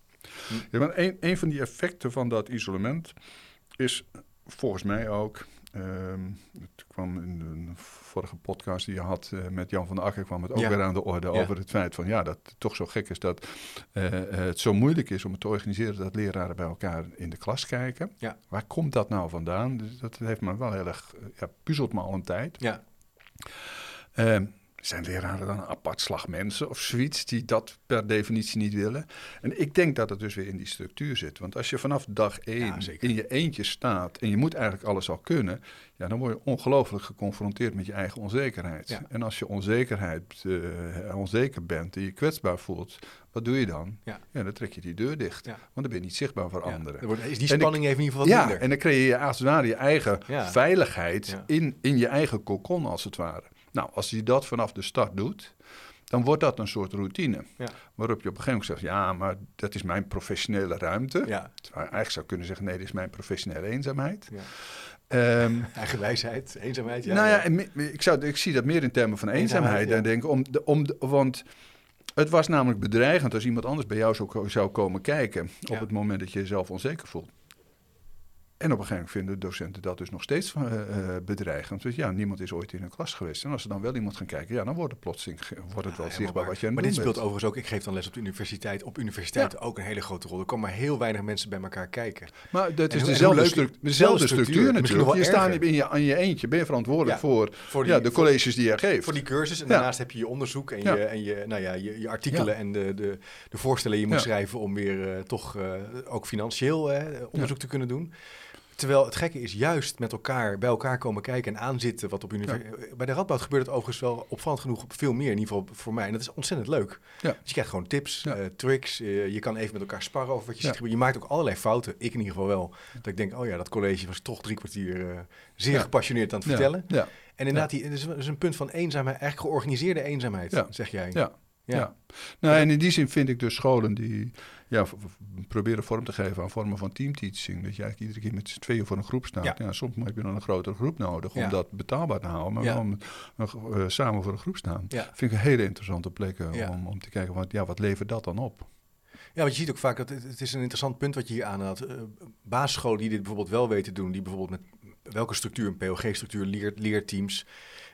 Ja, maar een, een van die effecten van dat isolement is volgens mij ook. ehm, het kwam in de vorige podcast die je had eh, met Jan van der Akker, kwam het ook Ja. weer aan de orde Ja. over het feit van ja, dat het toch zo gek is dat eh, eh, het zo moeilijk is om het te organiseren dat leraren bij elkaar in de klas kijken. Ja. Waar komt dat nou vandaan? Dus dat heeft me wel heel erg, ja, puzzelt me al een tijd. Ja, Ehm, zijn leraren dan een apart slag mensen of zoiets die dat per definitie niet willen? En ik denk dat het dus weer in die structuur zit. Want als je vanaf dag één Ja, in je eentje staat en je moet eigenlijk alles al kunnen, ja, dan word je ongelooflijk geconfronteerd met je eigen onzekerheid. Ja. En als je onzekerheid, eh, onzeker bent en je kwetsbaar voelt, wat doe je dan? Ja. dan trek je die deur dicht. Ja. Want dan ben je niet zichtbaar voor ja. anderen. Er wordt, is die spanning even in ieder geval wat Ja, minder. en dan creëer je als het ware je eigen Ja. veiligheid Ja. in, in je eigen kokon, als het ware. Nou, als je dat vanaf de start doet, dan wordt dat een soort routine. Ja. Waarop je op een gegeven moment zegt, ja, maar dat is mijn professionele ruimte. Ja, Terwijl je eigenlijk zou kunnen zeggen, nee, dit is mijn professionele eenzaamheid. ja. Ehm, <laughs> Eigen wijsheid, eenzaamheid. Ja, nou ja, ik, zou, ik zie dat meer in termen van Eenzaamheid, eenzaamheid. ja. En denk, om de, om de, want het was namelijk bedreigend als iemand anders bij jou zou, zou komen kijken. Op het moment dat je jezelf onzeker voelt. En op een gegeven moment vinden docenten dat dus nog steeds eh, eh, bedreigend. Dus ja, niemand is ooit in een klas geweest. En als er dan wel iemand gaan kijken, ja, dan wordt het plotseling wordt het wel Ja, helemaal zichtbaar wat je aan Maar dit speelt bent. overigens ook, ik geef dan les op de universiteit, op universiteiten ook een hele grote rol. Er komen maar heel weinig mensen bij elkaar kijken. Maar dat is hoe- dezelfde, leuk- stru- dezelfde structuur, structuur, natuurlijk. Je wel staat in je, aan je eentje, ben je verantwoordelijk Ja, voor, Voor die, ja, de voor- colleges die je geeft. Voor die cursus. En daarnaast heb je je onderzoek en, je, en je, nou ja, je, je artikelen en de, de, de voorstellen die je moet schrijven om weer eh, toch ook financieel onderzoek te kunnen doen. Terwijl het gekke is juist met elkaar bij elkaar komen kijken en aanzitten. Wat op universiteit. Bij de Radboud gebeurt het overigens wel opvallend genoeg veel meer. In ieder geval voor mij. En dat is ontzettend leuk. Ja. Dus je krijgt gewoon tips, Ja. eh, tricks. eh, je kan even met elkaar sparren over wat je ziet. Je maakt ook allerlei fouten. Ik in ieder geval wel. Dat ik denk, oh ja, dat college was toch drie kwartier eh, zeer gepassioneerd aan het vertellen. Ja, En inderdaad, die, het is, een punt van eenzaamheid. Eigenlijk georganiseerde eenzaamheid, zeg jij. ja. Ja. Ja. Nou, en in die zin vind ik dus scholen die ja, proberen vorm te geven aan vormen van teamteaching. Dat je eigenlijk iedere keer met z'n tweeën voor een groep staat. Ja. Ja. soms heb je dan een grotere groep nodig om Ja. dat betaalbaar te houden. Maar wel met- nog, eh, samen voor een groep staan. Ja. Vind ik een hele interessante plek eh, om, om te kijken, wat, ja, wat levert dat dan op? Ja, want je ziet ook vaak dat het, het is een interessant punt wat je hier aanhaalt. Uh, basisscholen die dit bijvoorbeeld wel weten doen, die bijvoorbeeld met welke structuur, een POG-structuur, leer, leerteams.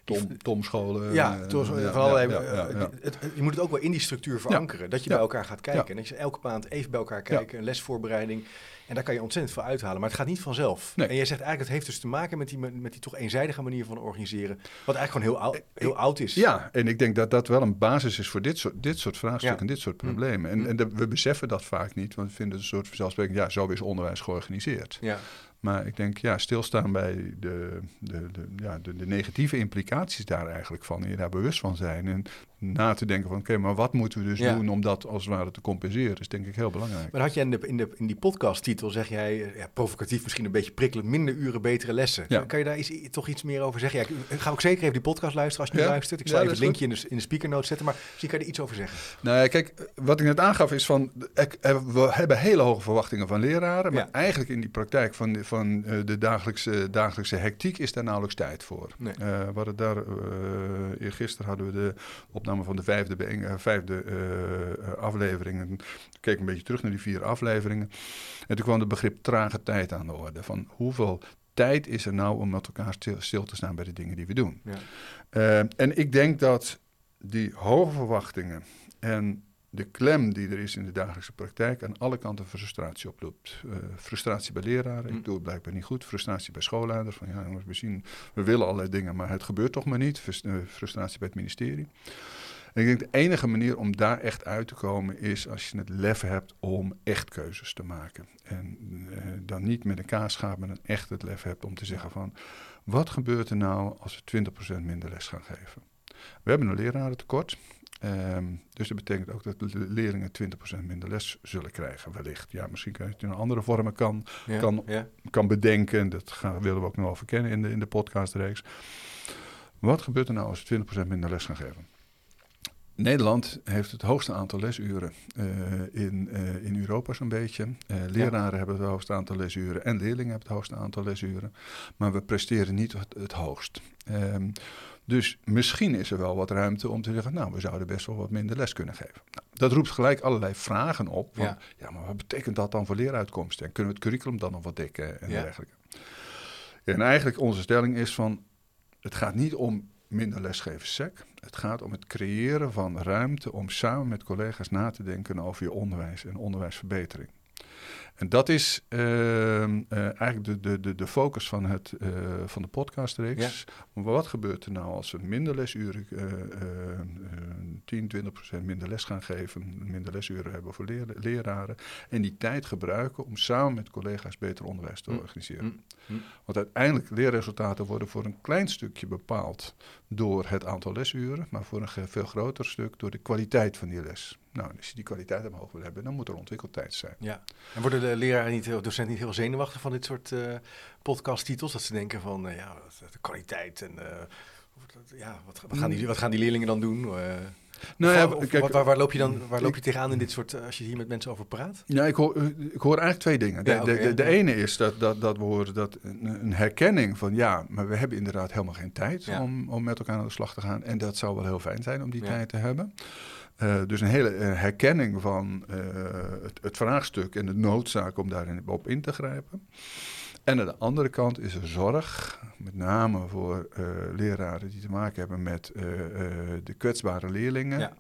Tom, tomscholen. ja, eh, ja, ja, eh, je moet het ook wel in die structuur verankeren. Dat je bij elkaar gaat kijken. En dat je elke maand even bij elkaar kijken, een lesvoorbereiding. En daar kan je ontzettend veel uithalen. Maar het gaat niet vanzelf. Nee. En jij zegt eigenlijk, het heeft dus te maken met die, met die toch eenzijdige manier van organiseren. Wat eigenlijk gewoon heel, oud, heel oud is. Ja, en ik denk dat dat wel een basis is voor dit soort, dit soort vraagstukken Ja. en dit soort Hm. problemen. En, Hm. en de- we beseffen dat vaak niet, want we vinden het een soort vanzelfsprekend, ja, zo is onderwijs georganiseerd. Ja. Maar ik denk, ja, stilstaan bij de, de, de, ja, de, de negatieve implicaties daar eigenlijk van. En je daar bewust van zijn. En na te denken van, oké, maar wat moeten we dus Ja. doen om dat als het ware te compenseren, is denk ik heel belangrijk. Maar had jij in, de, in, de, in die podcasttitel, zeg jij, eh, ja, provocatief misschien een beetje prikkelend, minder uren, betere lessen. Ja. Kan je daar iets, toch iets meer over zeggen? Ja, ik ga ook zeker even die podcast luisteren als je nu luistert. Ik zal Ja, even het linkje in de, in de speakernote zetten, maar misschien kan je er iets over zeggen. Nou ja, kijk, wat ik net aangaf is van, eh, we hebben hele hoge verwachtingen van leraren, maar Ja. eigenlijk in die praktijk van, de- van eh, de dagelijkse, dagelijkse hectiek is daar nauwelijks tijd voor. Nee. Eh, we hadden daar, eh gisteren hadden we de opname van de vijfde, bijeen- eh, vijfde eh, eh, aflevering. En ik keek een beetje terug naar die vier afleveringen. En toen kwam het begrip trage tijd aan de orde. Van hoeveel tijd is er nou om met elkaar stil, stil te staan bij de dingen die we doen? Ja. En ik denk dat die hoge verwachtingen en de klem die er is in de dagelijkse praktijk aan alle kanten frustratie oploopt. Frustratie bij leraren, Mm. ik doe het blijkbaar niet goed. Frustratie bij schoolleiders, van ja jongens, we, zien, we willen allerlei dingen, maar het gebeurt toch maar niet. Frus- Frustratie bij het ministerie. En ik denk de enige manier om daar echt uit te komen is als je het lef hebt om echt keuzes te maken. En eh, dan niet met een kaasschaap, maar dan echt het lef hebt om te zeggen van... wat gebeurt er nou als we 20% minder les gaan geven? We hebben een lerarentekort. Ehm, dus dat betekent ook dat de leerlingen 20% minder les zullen krijgen, wellicht. Ja, misschien kan je het in andere vormen kan, Ja. Kan- ja. kan bedenken. Dat gaan, willen we ook nog wel verkennen in de, in de podcastreeks. Wat gebeurt er nou als we 20% minder les gaan geven? Nederland heeft het hoogste aantal lesuren eh, in, eh, in Europa zo'n beetje. Eh, leraren hebben het hoogste aantal lesuren en leerlingen hebben het hoogste aantal lesuren. Maar we presteren niet het, het hoogst. Ehm, dus misschien is er wel wat ruimte om te zeggen, nou, we zouden best wel wat minder les kunnen geven. Nou, dat roept gelijk allerlei vragen op. Van, Ja. ja. maar wat betekent dat dan voor leeruitkomsten? En kunnen we het curriculum dan nog wat dekken en Ja. dergelijke? En eigenlijk onze stelling is van, het gaat niet om minder lesgeven sec. Het gaat om het creëren van ruimte om samen met collega's na te denken over je onderwijs en onderwijsverbetering. En dat is ehm, eh, eigenlijk de, de, de, de focus van, het, eh, van de podcastreeks. Maar Wat gebeurt er nou als we minder lesuren, eh, eh, eh, 10, 20 procent minder les gaan geven, minder lesuren hebben voor leer- leraren, en die tijd gebruiken om samen met collega's beter onderwijs te Hm, organiseren. hm, hm. Want uiteindelijk, leerresultaten worden voor een klein stukje bepaald door het aantal lesuren, maar voor een veel groter stuk door de kwaliteit van die les. Nou, als je die kwaliteit omhoog wil hebben, dan moet er ontwikkeltijd zijn. Ja. En worden de leraren niet, heel- docenten niet heel zenuwachtig van dit soort eh podcasttitels? Dat ze denken van, eh, ja, de kwaliteit en... eh, ja, wat, wat, gaan die, wat gaan die leerlingen dan doen? Nou ja, of- of- kijk, waar, loop je dan waar loop je tegenaan in dit soort, als je hier met mensen over praat? Ja, ik hoor, ik hoor eigenlijk twee dingen. De, Ja, de, de, de ja. ene is dat, dat, dat we horen dat een, een herkenning van ja, maar we hebben inderdaad helemaal geen tijd om, om met elkaar aan de slag te gaan. En dat zou wel heel fijn zijn om die tijd te hebben. Eh, dus een hele eh, herkenning van eh, het, het vraagstuk en de noodzaak om daarin op in te grijpen. En aan de andere kant is er zorg, met name voor eh, leraren die te maken hebben met de kwetsbare leerlingen. Ja.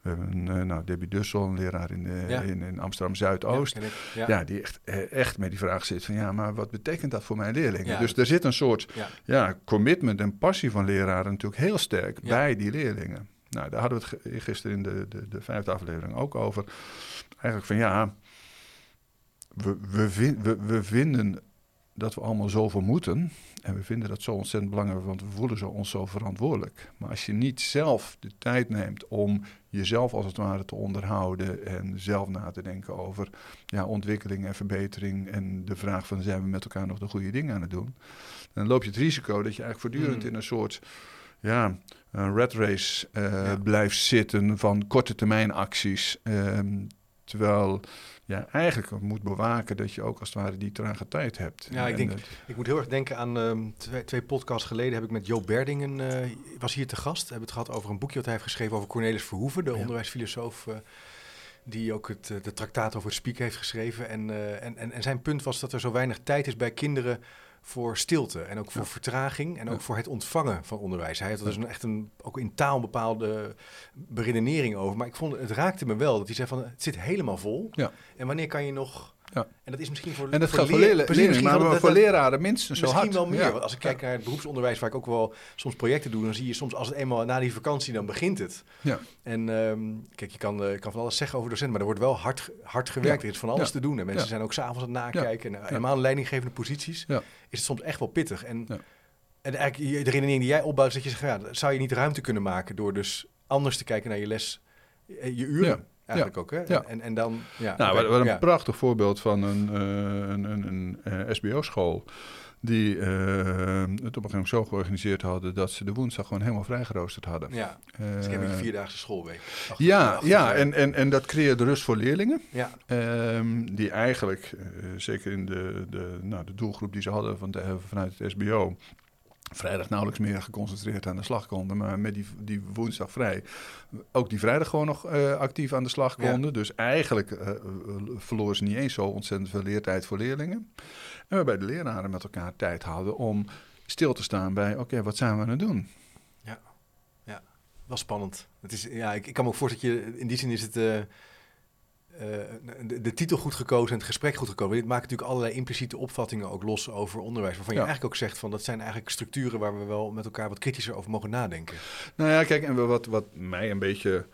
We hebben nou, Debbie Dussel, een leraar in, Ja. in, in Amsterdam Zuidoost. Ja, die echt, echt met die vraag zit van ja, maar wat betekent dat voor mijn leerlingen? Dus er zit een soort Ja. commitment en passie van leraren natuurlijk heel sterk bij die leerlingen. Nou, daar hadden we het gisteren in de, de, de vijfde aflevering ook over. Eigenlijk van ja, we, we, vin- we, we vinden dat we allemaal zoveel moeten. En we vinden dat zo ontzettend belangrijk, want we voelen zo ons zo verantwoordelijk. Maar als je niet zelf de tijd neemt om jezelf als het ware te onderhouden en zelf na te denken over ja, ontwikkeling en verbetering en de vraag van zijn we met elkaar nog de goede dingen aan het doen, dan loop je het risico dat je eigenlijk voortdurend Mm. in een soort ja, een red race eh, Ja. blijft zitten van korte termijn acties. Ehm, terwijl ja, eigenlijk moet bewaken dat je ook als het ware die trage tijd hebt. Ja, ik En denk- dat- Ik moet heel erg denken aan ehm, twee, twee podcasts geleden heb ik met Joop Berdingen, eh, was hier te gast. We hebben het gehad over een boekje dat hij heeft geschreven over Cornelis Verhoeven, de Ja. onderwijsfilosoof. eh, die ook het, de traktaat over het spieken heeft geschreven. En, en, en, en zijn punt was dat er zo weinig tijd is bij kinderen voor stilte. En ook voor Ja. vertraging. En ook Ja. voor het ontvangen van onderwijs. Hij had er dus een, echt een, ook in taal een bepaalde beredenering over. Maar ik vond, het raakte me wel. Dat hij zei van, het zit helemaal vol. Ja. En wanneer kan je nog... Ja. En dat is misschien voor en dat geldt voor leer- leerlingen, precies, misschien maar wel- dat- voor leraren minstens zo Misschien hard. wel meer. Ja. Want als ik kijk naar het beroepsonderwijs, waar ik ook wel soms projecten doe, dan zie je soms als het eenmaal na die vakantie, dan begint het. Ja. En ehm, kijk, je kan, eh, kan van alles zeggen over docenten, maar er wordt wel hard, hard gewerkt. Er is van alles te doen. En mensen zijn ook s'avonds aan het nakijken. En helemaal in leidinggevende posities is het soms echt wel pittig. En, en eigenlijk de redenering die jij opbouwt, is dat je zegt, ja, zou je niet ruimte kunnen maken door dus anders te kijken naar je les, eh, je uren. Ja. Eigenlijk ook, hè? Ja. En, en dan, ja. Nou, oké, wat, een ja. prachtig voorbeeld van een, eh, een, een, een eh, SBO-school. Die eh, het op een gegeven moment zo georganiseerd hadden dat ze de woensdag gewoon helemaal vrijgeroosterd hadden. Ja, dus ik heb een vierdaagse schoolweek. Ja, ja en, en, en dat creëerde rust voor leerlingen. ja. Ehm, die eigenlijk, zeker in de, de, nou, de doelgroep die ze hadden van de, vanuit het SBO, vrijdag nauwelijks meer geconcentreerd aan de slag konden. Maar met die, die woensdag vrij, ook die vrijdag gewoon nog eh, actief aan de slag Ja. konden. Dus eigenlijk eh, eh, verloren ze niet eens zo ontzettend veel leertijd voor leerlingen. En waarbij de leraren met elkaar tijd hadden om stil te staan bij, oké, wat zijn we aan het doen? Wel spannend. Het is, ja, ik, ik kan me ook voorstellen dat je, in die zin is het de, de titel goed gekozen en het gesprek goed gekozen. Dit maakt natuurlijk allerlei impliciete opvattingen ook los over onderwijs. Waarvan je Ja. eigenlijk ook zegt van dat zijn eigenlijk structuren waar we wel met elkaar wat kritischer over mogen nadenken. Nou ja, kijk, en wat, wat mij een beetje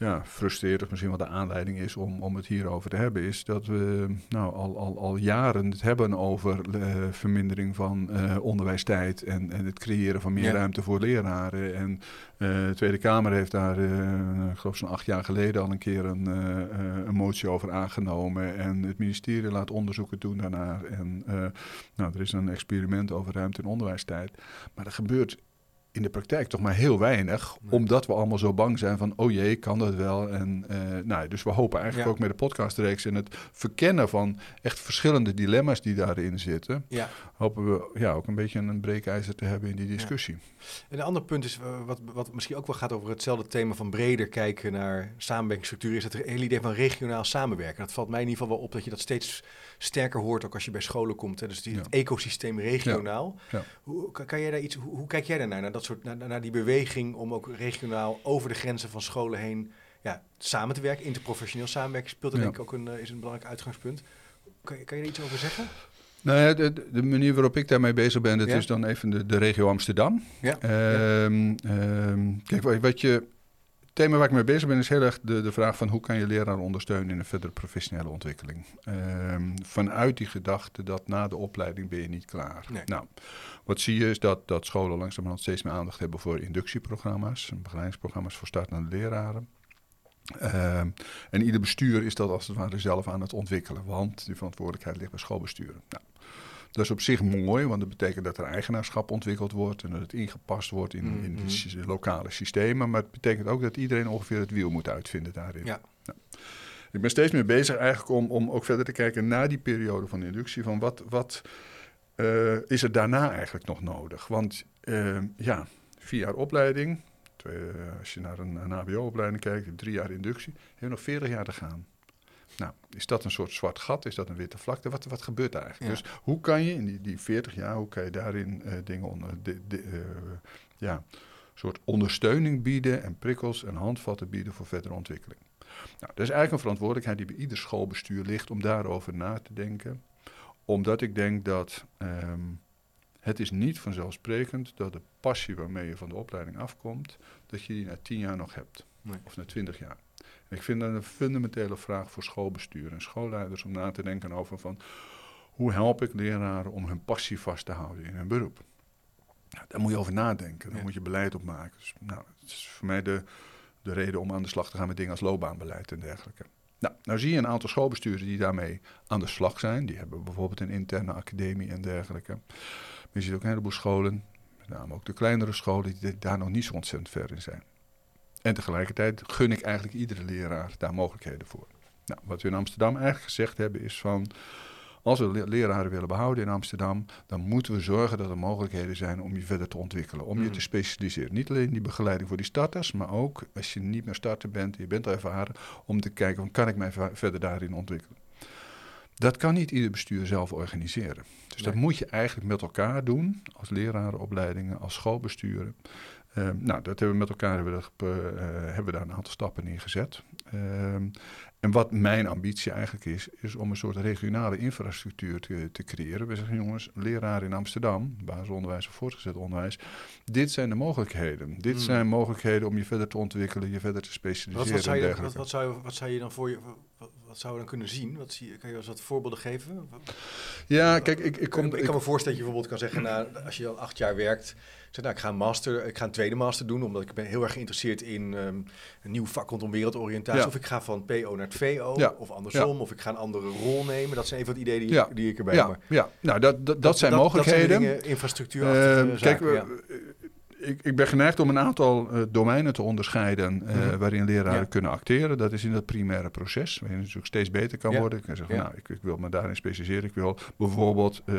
ja, frustreert, of misschien wat de aanleiding is om, om het hierover te hebben, is dat we nou, al, al, al jaren het hebben over eh, vermindering van eh, onderwijstijd en, en het creëren van meer Ja. ruimte voor leraren. En eh, de Tweede Kamer heeft daar, eh, ik geloof zo'n acht jaar geleden, al een keer een, eh, eh, een motie over aangenomen. En het ministerie laat onderzoeken doen daarnaar. En eh, nou, er is een experiment over ruimte en onderwijstijd. Maar er gebeurt in de praktijk toch maar heel weinig. Nee. Omdat we allemaal zo bang zijn van, oh jee, kan dat wel? En eh, nou, dus we hopen eigenlijk Ja. ook met de podcastreeks en het verkennen van echt verschillende dilemma's die daarin zitten. Ja. Hopen we ja, ook een beetje een breekijzer te hebben in die discussie. En een ander punt is, eh, wat, wat misschien ook wel gaat over hetzelfde thema van breder kijken naar samenwerkingsstructuren, is het hele idee van regionaal samenwerken. Dat valt mij in ieder geval wel op dat je dat steeds sterker hoort, ook als je bij scholen komt. Hè. Dus die, Ja. het ecosysteem regionaal. Ja. Hoe, kan, jij daar iets, hoe, hoe kijk jij daarnaar, naar, dat soort, naar, naar die beweging om ook regionaal over de grenzen van scholen heen ja, samen te werken, interprofessioneel samenwerken, speelt er denk ik ook een, eh, is een belangrijk uitgangspunt. Kan, je- kan je er iets over zeggen? Nou ja, de, de manier waarop ik daarmee bezig ben, dat Ja? is dan even de, de regio Amsterdam. Ja. Ehm, ehm, kijk, wat, je, thema waar ik mee bezig ben is heel erg de, de vraag van hoe kan je leraar ondersteunen in een verdere professionele ontwikkeling. Ehm, vanuit die gedachte dat na de opleiding ben je niet klaar. Nee. Nou, wat zie je is dat, dat scholen langzamerhand steeds meer aandacht hebben voor inductieprogramma's, begeleidingsprogramma's voor startende leraren. Ehm, en ieder bestuur is dat als het ware zelf aan het ontwikkelen, want die verantwoordelijkheid ligt bij schoolbesturen. Nou, dat is op zich mooi, want dat betekent dat er eigenaarschap ontwikkeld wordt en dat het ingepast wordt in, in de Mhm. lokale systemen. Maar het betekent ook dat iedereen ongeveer het wiel moet uitvinden daarin. Ja. Nou, ik ben steeds meer bezig eigenlijk om, om ook verder te kijken naar die periode van inductie. Van wat, wat eh, is er daarna eigenlijk nog nodig? Want eh, ja, vier jaar opleiding. Twee, eh, als je naar een, een HBO-opleiding kijkt, je drie jaar inductie. Je hebt nog 40 jaar te gaan. Nou, is dat een soort zwart gat? Is dat een witte vlakte? Wat, wat gebeurt daar eigenlijk? Ja. Dus hoe kan je in die, die 40 jaar, hoe kan je daarin eh, dingen onder, de, de, eh, ja, een soort ondersteuning bieden en prikkels en handvatten bieden voor verdere ontwikkeling? Nou, dat is eigenlijk een verantwoordelijkheid die bij ieder schoolbestuur ligt om daarover na te denken. Omdat ik denk dat ehm, het is niet vanzelfsprekend dat de passie waarmee je van de opleiding afkomt, dat je die na 10 jaar nog hebt. Nee. Of na 20 jaar. Ik vind dat een fundamentele vraag voor schoolbestuur en schoolleiders om na te denken over van hoe help ik leraren om hun passie vast te houden in hun beroep. Nou, daar moet je over nadenken, daar moet je beleid op maken. Dus, nou, het is voor mij de, de reden om aan de slag te gaan met dingen als loopbaanbeleid en dergelijke. Nou, nou zie je een aantal schoolbesturen die daarmee aan de slag zijn. Die hebben bijvoorbeeld een interne academie en dergelijke. Maar je ziet ook een heleboel scholen, met name ook de kleinere scholen, die daar nog niet zo ontzettend ver in zijn. En tegelijkertijd gun ik eigenlijk iedere leraar daar mogelijkheden voor. Nou, wat we in Amsterdam eigenlijk gezegd hebben is van... Als we leraren willen behouden in Amsterdam, dan moeten we zorgen dat er mogelijkheden zijn om je verder te ontwikkelen, om je mm. te specialiseren. Niet alleen die begeleiding voor die starters, maar ook als je niet meer starter bent, je bent al ervaren, om te kijken, van, kan ik mij verder daarin ontwikkelen? Dat kan niet ieder bestuur zelf organiseren. Dus dat moet je eigenlijk met elkaar doen, als lerarenopleidingen, als schoolbesturen. Ehm, nou, dat hebben we met elkaar hebben we, uh, hebben we daar een aantal stappen in gezet. Ehm, en wat mijn ambitie eigenlijk is, is om een soort regionale infrastructuur te, te creëren. We zeggen, jongens, leraar in Amsterdam, basisonderwijs of voortgezet onderwijs. Dit zijn de mogelijkheden. Dit hmm. zijn mogelijkheden om je verder te ontwikkelen, je verder te specialiseren. Wat, wat, zou, je, wat, wat, zou, je, wat zou je dan voor je, wat zou je dan kunnen zien? Wat zie je, kan je eens wat voorbeelden geven? Ja, kijk, ik, ik, kom, ik, kan me voorstellen dat je bijvoorbeeld kan zeggen, nou, als je al acht jaar werkt, zeg, nou, ik ga een master, ik ga een tweede master doen, omdat ik ben heel erg geïnteresseerd in um, een nieuw vak rondom wereldoriëntatie. Of ik ga van PO naar het VO, of andersom, of ik ga een andere rol nemen. Dat zijn even wat ideeën die, die ik erbij heb. Ja, nou, dat, dat, dat, zijn mogelijkheden. Dat zijn dingen, infrastructuur. Uh, kijk, ik, ik ben geneigd om een aantal uh, domeinen te onderscheiden uh, mm waarin leraren kunnen acteren. Dat is in dat primaire proces, waarin het natuurlijk steeds beter kan worden. Ik kan zeggen, nou, ik, ik, wil me daarin specialiseren. Ik wil bijvoorbeeld uh,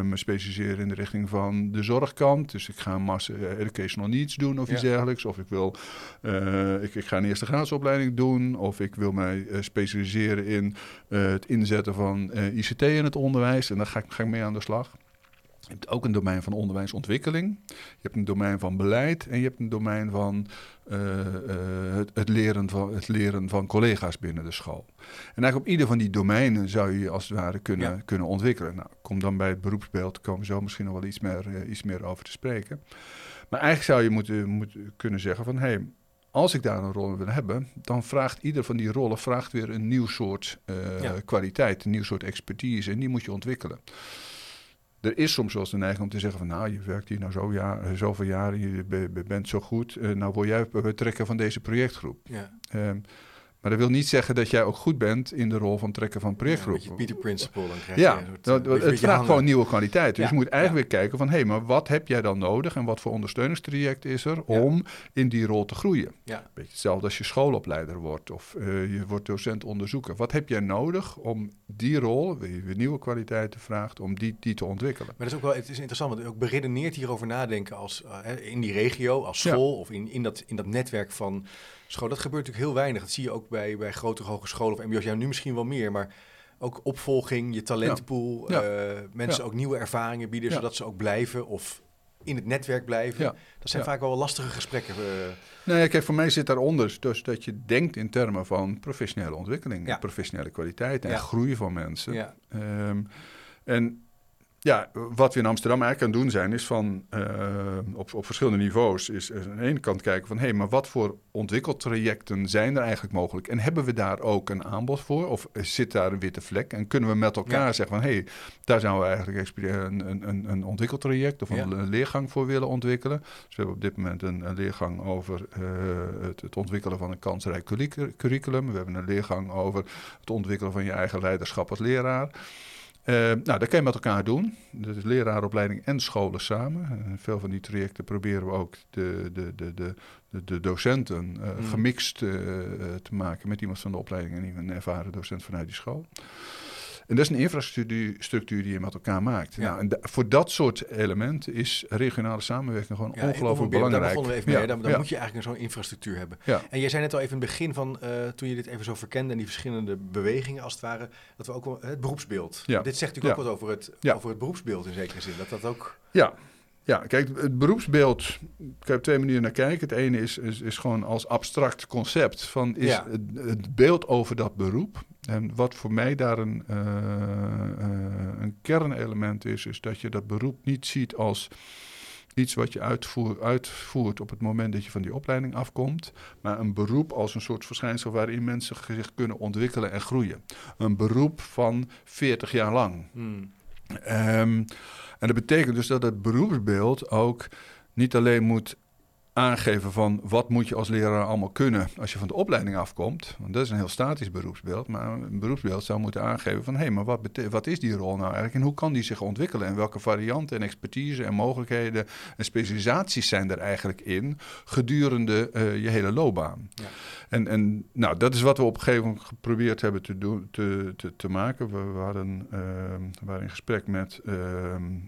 me specialiseren in de richting van de zorgkant. Dus ik ga een master educational needs doen of iets dergelijks. Of ik wil, ik, ik, ga een eerste graadsopleiding doen. Of ik wil mij specialiseren in het inzetten van ICT in het onderwijs. En daar ga ik, ga ik mee aan de slag. Je hebt ook een domein van onderwijsontwikkeling. Je hebt een domein van beleid en je hebt een domein van uh, het, het, leren van het leren van collega's binnen de school. En eigenlijk op ieder van die domeinen zou je als het ware kunnen, kunnen ontwikkelen. Nou, kom dan bij het beroepsbeeld, komen we zo misschien nog wel iets meer, uh, iets meer over te spreken. Maar eigenlijk zou je moeten, moeten kunnen zeggen van hé, hey, als ik daar een rol in wil hebben, dan vraagt ieder van die rollen vraagt weer een nieuw soort kwaliteit, een nieuw soort expertise en die moet je ontwikkelen. Er is soms wel eens de neiging om te zeggen van... nou, je werkt hier nou zo jaar, zoveel jaren, je bent zo goed... Uh, nou word jij betrekken van deze projectgroep. Ja. Um, maar dat wil niet zeggen dat jij ook goed bent in de rol van trekken van projectgroep. Ja, Peter Principle, dan krijg ja, je soort, het vraagt gewoon nieuwe kwaliteit. Dus je moet eigenlijk weer kijken van... hé, hey, maar wat heb jij dan nodig en wat voor ondersteuningstraject is er... om in die rol te groeien? Ja. Beetje hetzelfde als je schoolopleider wordt of uh, je wordt docent onderzoeker. Wat heb jij nodig om die rol, weer nieuwe kwaliteiten vraagt... om die, die te ontwikkelen? Maar dat is ook wel, het is interessant, want ook beredeneerd hierover nadenken... als uh, in die regio, als school of in, in, dat, in dat netwerk van school. Dat gebeurt natuurlijk heel weinig. Dat zie je ook bij, bij grotere hogescholen of mbo's. Ja, nu misschien wel meer, maar ook opvolging, je talentpool. Ja. Eh, mensen ook nieuwe ervaringen bieden, zodat ze ook blijven of in het netwerk blijven. Dat zijn vaak wel lastige gesprekken. Uh. Nee, kijk, voor mij zit daaronder dus dat je denkt in termen van professionele ontwikkeling, professionele kwaliteit en groei van mensen. Um, en ja, wat we in Amsterdam eigenlijk aan doen zijn, is van uh, op, op verschillende niveaus, is aan de ene kant kijken van hé, hey, maar wat voor ontwikkeltrajecten zijn er eigenlijk mogelijk? En hebben we daar ook een aanbod voor? Of zit daar een witte vlek? En kunnen we met elkaar zeggen van hé, hey, daar zouden we eigenlijk een, een, een ontwikkeltraject of een leergang voor willen ontwikkelen. Dus we hebben op dit moment een, een leergang over uh, het, het, ontwikkelen van een kansrijk curriculum. We hebben een leergang over het ontwikkelen van je eigen leiderschap als leraar. Uh, nou, dat kan je met elkaar doen. Dat is leraaropleiding en scholen samen. Uh, veel van die trajecten proberen we ook de, de, de, de, de docenten uh, gemixt te maken met iemand van de opleiding en een ervaren docent vanuit die school. En dat is een infrastructuur die je met elkaar maakt. Nou, en voor dat soort elementen is regionale samenwerking gewoon ongelooflijk belangrijk. Daar we even mee. Dan, dan moet je eigenlijk zo'n infrastructuur hebben. En jij zei net al even in het begin van, uh, toen je dit even zo verkende en die verschillende bewegingen als het ware, dat we ook wel het beroepsbeeld. Dit zegt natuurlijk ook wat over het, over het beroepsbeeld in zekere zin. Dat dat ook... Ja, ja, kijk, het beroepsbeeld, ik heb twee manieren naar kijken. Het ene is, is, is gewoon als abstract concept van is het, het, beeld over dat beroep. En wat voor mij daar een, uh, uh, een kernelement is, is dat je dat beroep niet ziet als iets wat je uitvoer, uitvoert op het moment dat je van die opleiding afkomt, maar een beroep als een soort verschijnsel waarin mensen zich kunnen ontwikkelen en groeien. Een beroep van 40 jaar lang. Hmm. Ehm, en dat betekent dus dat het beroepsbeeld ook niet alleen moet aangeven van wat moet je als leraar allemaal kunnen als je van de opleiding afkomt. Want dat is een heel statisch beroepsbeeld. Maar een beroepsbeeld zou moeten aangeven van hé, hey, maar wat, wat is die rol nou eigenlijk en hoe kan die zich ontwikkelen en welke varianten en expertise en mogelijkheden en specialisaties zijn er eigenlijk in gedurende uh, je hele loopbaan. Ja. En, en nou, dat is wat we op een gegeven moment geprobeerd hebben te, doen, te, te, te maken. We, we hadden, uh, waren in gesprek met uh,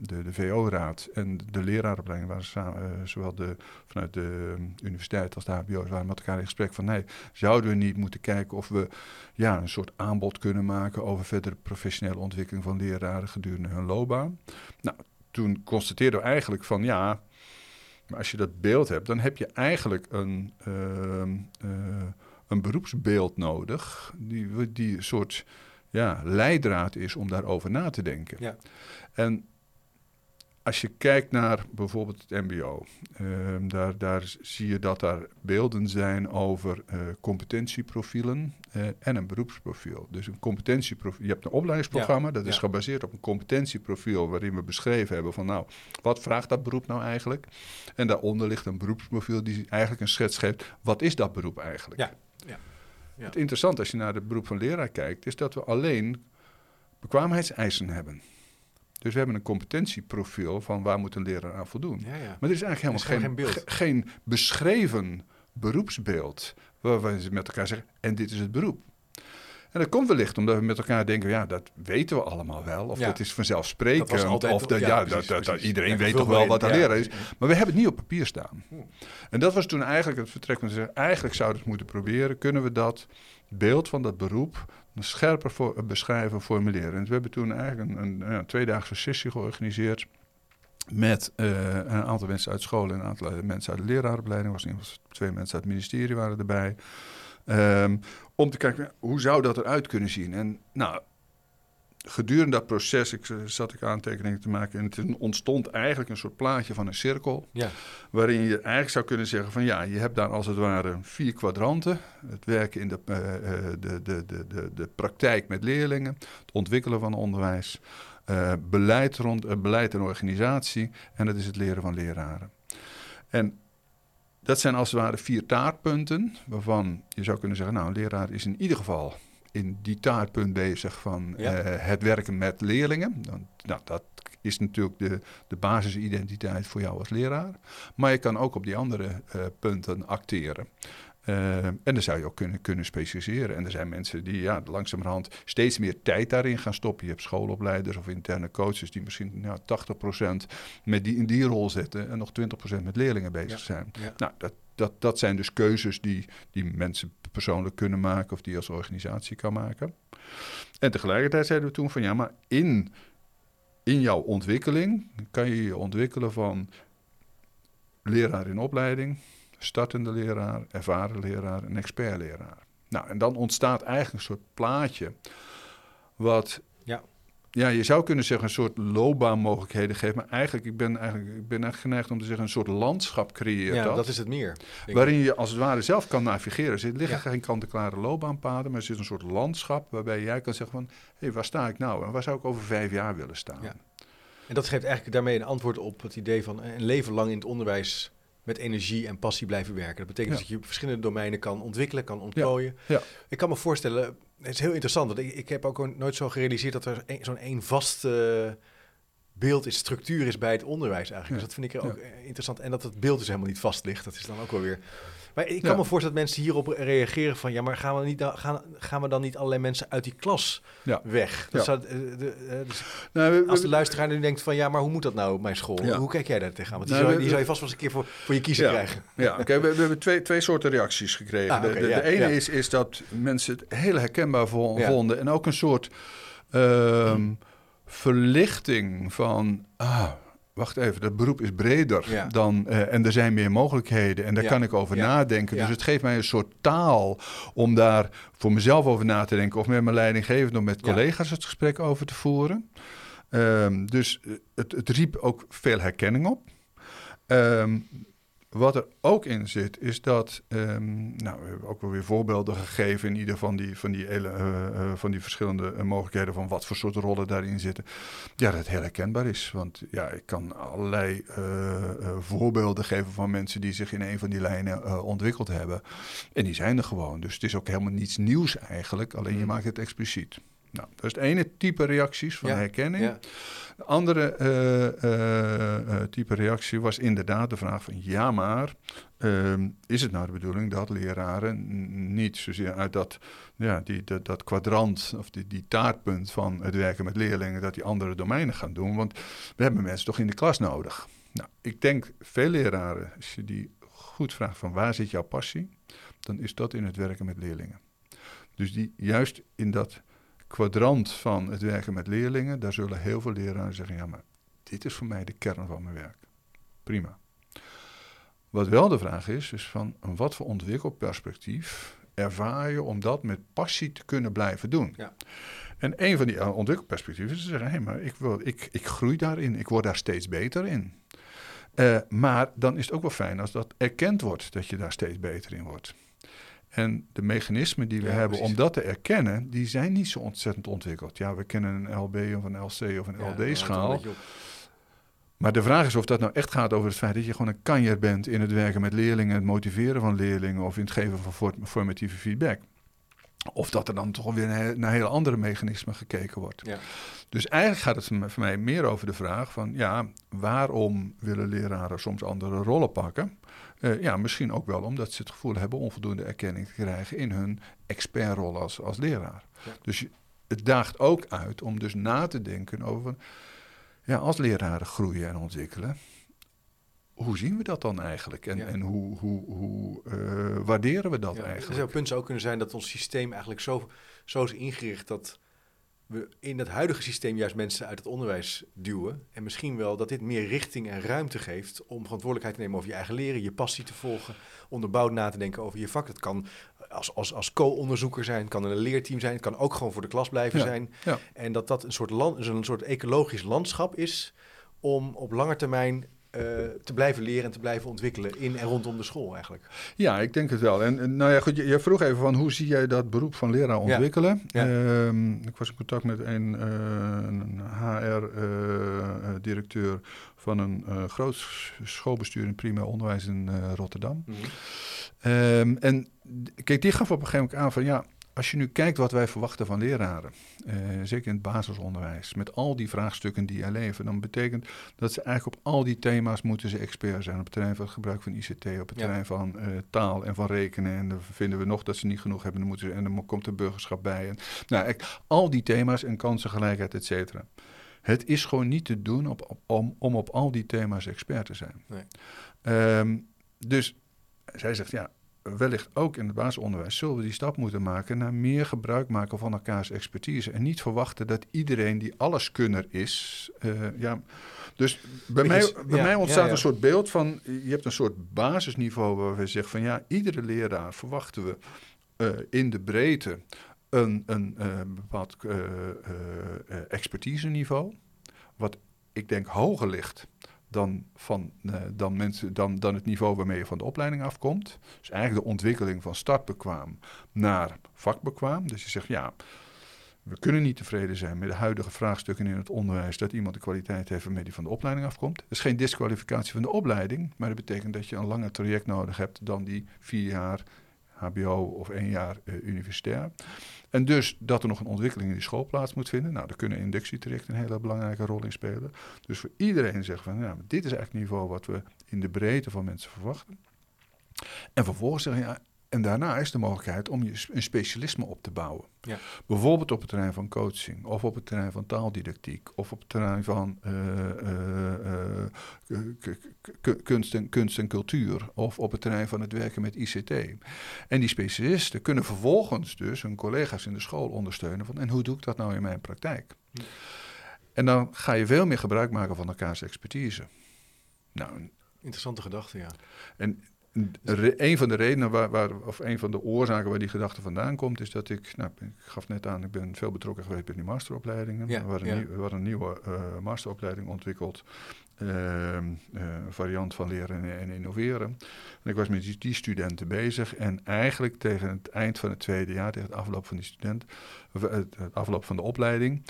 de, de VO-raad en de leraaropleiding, waar samen, uh, zowel de, vanuit de universiteit als de HBO's waren met elkaar in gesprek van nee, zouden we niet moeten kijken of we ja, een soort aanbod kunnen maken over verdere professionele ontwikkeling van leraren gedurende hun loopbaan. Nou, toen constateerden we eigenlijk van ja, maar als je dat beeld hebt, dan heb je eigenlijk een, uh, uh, een beroepsbeeld nodig, die, die een soort ja, leidraad is om daarover na te denken. Ja. En als je kijkt naar bijvoorbeeld het MBO, ehm, daar, daar zie je dat daar beelden zijn over uh, competentieprofielen uh, en een beroepsprofiel. Dus een competentieprofiel. Je hebt een opleidingsprogramma, dat is gebaseerd op een competentieprofiel waarin we beschreven hebben van nou, wat vraagt dat beroep nou eigenlijk? En daaronder ligt een beroepsprofiel die eigenlijk een schets geeft, wat is dat beroep eigenlijk? Ja. ja. ja. Het interessante als je naar het beroep van leraar kijkt, is dat we alleen bekwaamheidseisen hebben. Dus we hebben een competentieprofiel van waar moet een leraar aan voldoen. Ja, ja. Maar er is eigenlijk helemaal geen, geen, geen, beschreven beroepsbeeld waarvan ze met elkaar zeggen, en dit is het beroep. En dat komt wellicht omdat we met elkaar denken, ja, dat weten we allemaal wel. Of dat is vanzelfsprekend. Dat of dat, ja, dat, dat, iedereen weet toch wel wat een leraar is. Maar we hebben het niet op papier staan. Hm. En dat was toen eigenlijk het vertrek van zeggen, eigenlijk zouden we het moeten proberen. Kunnen we dat beeld van dat beroep scherper voor, beschrijven, formuleren. En we hebben toen eigenlijk een, een, een tweedaagse sessie georganiseerd met uh, een aantal mensen uit school en een aantal mensen uit de leraaropleiding. Was was twee mensen uit het ministerie waren erbij. Um, om te kijken, hoe zou dat eruit kunnen zien? En nou, gedurende dat proces ik, zat ik aantekeningen te maken. En het ontstond eigenlijk een soort plaatje van een cirkel. Ja. Waarin je eigenlijk zou kunnen zeggen van ja, je hebt daar als het ware vier kwadranten. Het werken in de, uh, de, de, de, de, de praktijk met leerlingen. Het ontwikkelen van onderwijs. Uh, beleid, rond, uh, beleid en organisatie. En dat is het leren van leraren. En dat zijn als het ware vier taartpunten. Waarvan je zou kunnen zeggen, nou, een leraar is in ieder geval in die taartpunt bezig van eh, het werken met leerlingen. Nou, dat is natuurlijk de, de basisidentiteit voor jou als leraar. Maar je kan ook op die andere uh, punten acteren. Uh, en dan zou je ook kunnen, kunnen specialiseren. En er zijn mensen die ja, langzamerhand steeds meer tijd daarin gaan stoppen. Je hebt schoolopleiders of interne coaches die misschien nou, 80% met die, in die rol zitten en nog 20% met leerlingen bezig zijn. Nou, dat, dat, dat zijn dus keuzes die, die mensen persoonlijk kunnen maken of die als organisatie kan maken. En tegelijkertijd zeiden we toen van ja, maar in, in jouw ontwikkeling kan je je ontwikkelen van leraar in opleiding, startende leraar, ervaren leraar en expertleraar. Nou, en dan ontstaat eigenlijk een soort plaatje wat ja ja, je zou kunnen zeggen een soort loopbaanmogelijkheden geeft. Maar eigenlijk, ik ben eigenlijk, ik ben echt geneigd om te zeggen, een soort landschap creëert ja, dat. is het meer. Waarin je als het ware zelf kan navigeren. Er liggen geen kant-en-klare loopbaanpaden, maar er zit een soort landschap waarbij jij kan zeggen van, hé, hey, waar sta ik nou? En waar zou ik over vijf jaar willen staan? Ja. En dat geeft eigenlijk daarmee een antwoord op het idee van een leven lang in het onderwijs met energie en passie blijven werken. Dat betekent dat je verschillende domeinen kan ontwikkelen, kan ontplooien. Ja. Ik kan me voorstellen, het is heel interessant, want ik, ik heb ook nooit zo gerealiseerd dat er zo'n één vast uh, beeld is, structuur is bij het onderwijs eigenlijk. Dus dat vind ik ook interessant. En dat het beeld dus helemaal niet vast ligt, dat is dan ook wel weer maar ik kan me voorstellen dat mensen hierop reageren van... ja, maar gaan we, niet, gaan, gaan we dan niet allerlei mensen uit die klas weg? Dat zou, de, de, eh, dus nou, als de luisteraar nu denkt van... ja, maar hoe moet dat nou op mijn school? Hoe kijk jij daar tegenaan? Want die, nou, zou, die zou je vast wel eens een keer voor, voor je kiezen krijgen. Ja, oké. we, we, hebben twee, twee soorten reacties gekregen. Ah, de, de, ene is, is dat mensen het heel herkenbaar vonden... en ook een soort um, verlichting van... Ah, wacht even, dat beroep is breder dan, uh, en er zijn meer mogelijkheden en daar kan ik over nadenken. Dus het geeft mij een soort taal om daar voor mezelf over na te denken of met mijn leidinggevende of met collega's het gesprek over te voeren. Um, dus eh, het, het riep ook veel herkenning op. Ehm, wat er ook in zit, is dat, um, nou, we hebben ook wel weer voorbeelden gegeven in ieder van die, van die, hele, uh, uh, van die verschillende uh, mogelijkheden van wat voor soort rollen daarin zitten. Ja, dat het heel herkenbaar is. Want ja, ik kan allerlei voorbeelden geven van mensen die zich in een van die lijnen ontwikkeld hebben. En die zijn er gewoon. Dus het is ook helemaal niets nieuws eigenlijk, alleen je maakt het expliciet. Nou, dat is het ene type reacties van Ja, herkenning. ja. De andere eh, eh, eh, type reactie was inderdaad de vraag van ja, maar ehm, is het nou de bedoeling dat leraren niet zozeer uit dat, ja, die, dat, dat kwadrant of die, die taartpunt van het werken met leerlingen, dat die andere domeinen gaan doen? Want we hebben mensen toch in de klas nodig. Nou, ik denk veel leraren, als je die goed vraagt van waar zit jouw passie, dan is dat in het werken met leerlingen. Dus die juist in dat kwadrant van het werken met leerlingen, daar zullen heel veel leraren zeggen: ja, maar dit is voor mij de kern van mijn werk. Prima. Wat wel de vraag is, is van wat voor ontwikkelperspectief ervaar je om dat met passie te kunnen blijven doen? Ja. En een van die uh, ontwikkelperspectieven is te zeggen: hé, hey, maar ik, wil, ik, ik groei daarin, ik word daar steeds beter in. Uh, maar dan is het ook wel fijn als dat erkend wordt dat je daar steeds beter in wordt. En de mechanismen die we Ja, hebben precies. om dat te erkennen, die zijn niet zo ontzettend ontwikkeld. Ja, we kennen een LB of een LC of een Ja, LD-schaal. Maar de vraag is of dat nou echt gaat over het feit dat je gewoon een kanjer bent in het werken met leerlingen, het motiveren van leerlingen of in het geven van formatieve feedback. Of dat er dan toch weer naar hele andere mechanismen gekeken wordt. Ja. Dus eigenlijk gaat het voor mij meer over de vraag van ja, waarom willen leraren soms andere rollen pakken? Eh, ja, misschien ook wel omdat ze het gevoel hebben onvoldoende erkenning te krijgen in hun expertrol als, als leraar. Ja. Dus het daagt ook uit om dus na te denken over, ja, als leraren groeien en ontwikkelen, hoe zien we dat dan eigenlijk? En, Ja. en hoe, hoe, hoe eh, waarderen we dat Ja, eigenlijk? Zou punt zou ook kunnen zijn dat ons systeem eigenlijk zo, zo is ingericht dat we in het huidige systeem juist mensen uit het onderwijs duwen. En misschien wel dat dit meer richting en ruimte geeft om verantwoordelijkheid te nemen over je eigen leren, je passie te volgen, onderbouwd na te denken over je vak. Dat kan als, als, als co-onderzoeker zijn, het kan een leerteam zijn, het kan ook gewoon voor de klas blijven Ja, zijn. ja. En dat dat een soort, land, een soort ecologisch landschap is om op lange termijn eh, te blijven leren en te blijven ontwikkelen in en rondom de school eigenlijk. Ja, ik denk het wel. En, en nou ja, goed, je, je vroeg even van hoe zie jij dat beroep van leraar ontwikkelen? Ja. Ehm, ik was in contact met een, eh, een HR-directeur van een eh, groot schoolbestuur in primair onderwijs in eh, Rotterdam. Ehm, en kijk, die gaf op een gegeven moment aan van ja, als je nu kijkt wat wij verwachten van leraren, eh, zeker in het basisonderwijs, met al die vraagstukken die er leven, dan betekent dat ze eigenlijk op al die thema's moeten ze expert zijn. Op het terrein van het gebruik van ICT, op het Ja. terrein van eh, taal en van rekenen. En dan vinden we nog dat ze niet genoeg hebben, dan moeten ze, en dan komt er burgerschap bij. En, nou, al die thema's en kansengelijkheid, et cetera. Het is gewoon niet te doen op, op- om, om op al die thema's expert te zijn. Nee. Ehm, dus zij zegt, ja, wellicht ook in het basisonderwijs zullen we die stap moeten maken naar meer gebruik maken van elkaars expertise. En niet verwachten dat iedereen die alleskunner is. eh, ja, dus bij mij, bij ja, mij ontstaat ja, een soort beeld van, je hebt een soort basisniveau waar we zeggen van ja, iedere leraar verwachten we eh, in de breedte een, een eh, bepaald eh, expertiseniveau. Wat ik denk hoger ligt dan, van, eh, dan, mensen, dan, dan het niveau waarmee je van de opleiding afkomt. Dus eigenlijk de ontwikkeling van startbekwaam naar vakbekwaam. Dus je zegt ja, we kunnen niet tevreden zijn met de huidige vraagstukken in het onderwijs dat iemand de kwaliteit heeft waarmee die van de opleiding afkomt. Dat is geen disqualificatie van de opleiding, maar dat betekent dat je een langer traject nodig hebt dan die vier jaar HBO of één jaar eh, universitair. En dus dat er nog een ontwikkeling in die school plaats moet vinden. Nou, daar kunnen inductietrajecten een hele belangrijke rol in spelen. Dus voor iedereen zeggen van, dit is eigenlijk het niveau wat we in de breedte van mensen verwachten. En vervolgens zeggen, ja, en daarna is de mogelijkheid om je een specialisme op te bouwen. Ja. Bijvoorbeeld op het terrein van coaching, of op het terrein van taaldidactiek, of op het terrein van eh, eh, eh, kunst, en, kunst en cultuur, of op het terrein van het werken met ICT. En die specialisten kunnen vervolgens dus hun collega's in de school ondersteunen van en hoe doe ik dat nou in mijn praktijk? En dan ga je veel meer gebruik maken van elkaars expertise. Nou, Interessante gedachte, ja. en een van de redenen waar, waar, of een van de oorzaken waar die gedachte vandaan komt, is dat ik, nou, ik gaf net aan, ik ben veel betrokken geweest bij die masteropleidingen. Ja, we, hadden ja. een, nieuw- we hadden een nieuwe eh, masteropleiding ontwikkeld, een variant van leren en, en innoveren. En ik was met die, die studenten bezig en eigenlijk tegen het eind van het tweede jaar, tegen het afloop van die student, het afloop van de opleiding,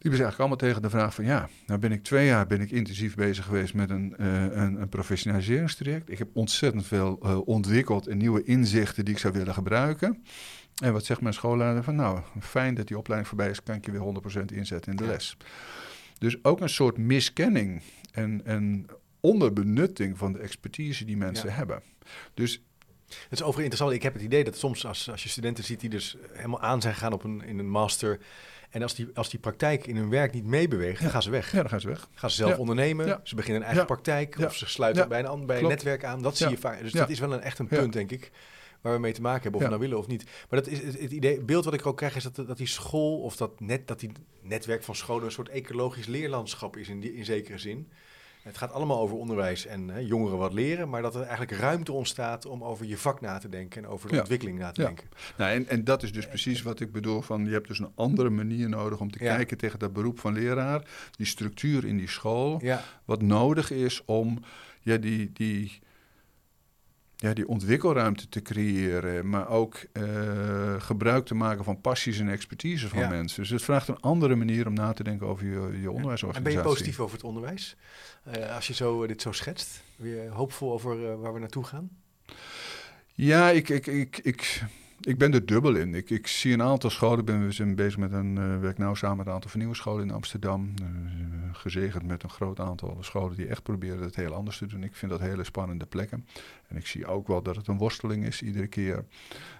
die was eigenlijk allemaal tegen de vraag van ja, nou ben ik twee jaar ben ik intensief bezig geweest met een, eh, een, een professionaliseringstraject. Ik heb ontzettend veel eh, ontwikkeld en nieuwe inzichten die ik zou willen gebruiken. En wat zegt mijn schoolleider van nou, fijn dat die opleiding voorbij is, kan ik je weer 100% inzetten in de Ja. les. Dus ook een soort miskenning en, en onderbenutting van de expertise die mensen Ja. hebben. Dus Het is overigens interessant. Ik heb het idee dat soms als, als je studenten ziet die dus helemaal aan zijn gegaan op een, in een master. En als die, als die praktijk in hun werk niet meebeweegt, dan gaan ze weg. ja, dan gaan ze weg. Gaan ze zelf Ja. ondernemen, Ja. ze beginnen een eigen praktijk of ze sluiten bij, een, bij een netwerk aan. Dat zie je vaak. Dus dat is wel een, echt een punt, denk ik, waar we mee te maken hebben, of we nou willen of niet. Maar dat is het, het idee, beeld wat ik ook krijg, is dat, dat die school of dat, net, dat die netwerk van scholen een soort ecologisch leerlandschap is in, die, in zekere zin. Het gaat allemaal over onderwijs en hè, jongeren wat leren, maar dat er eigenlijk ruimte ontstaat om over je vak na te denken en over de Ja. ontwikkeling na te Ja. denken. Nou, en, en dat is dus precies wat ik bedoel van je hebt dus een andere manier nodig om te Ja. kijken tegen dat beroep van leraar, die structuur in die school, wat nodig is om ja, die, die, ja, die ontwikkelruimte te creëren, maar ook eh, gebruik te maken van passies en expertise van Ja. mensen. Dus het vraagt een andere manier om na te denken over je, je En onderwijsorganisatie. ben je positief over het onderwijs? Eh, als je zo, eh, dit zo schetst, ben je hoopvol over waar we naartoe gaan? Ja, ik, ik, ik, ik, ik ben er dubbel in. Ik, ik zie een aantal scholen. Ben, we zijn bezig met een eh werk nou samen met een aantal vernieuwingsscholen in Amsterdam. Eh, gezegend met een groot aantal scholen die echt proberen het heel anders te doen. Ik vind dat hele spannende plekken. En ik zie ook wel dat het een worsteling is iedere keer.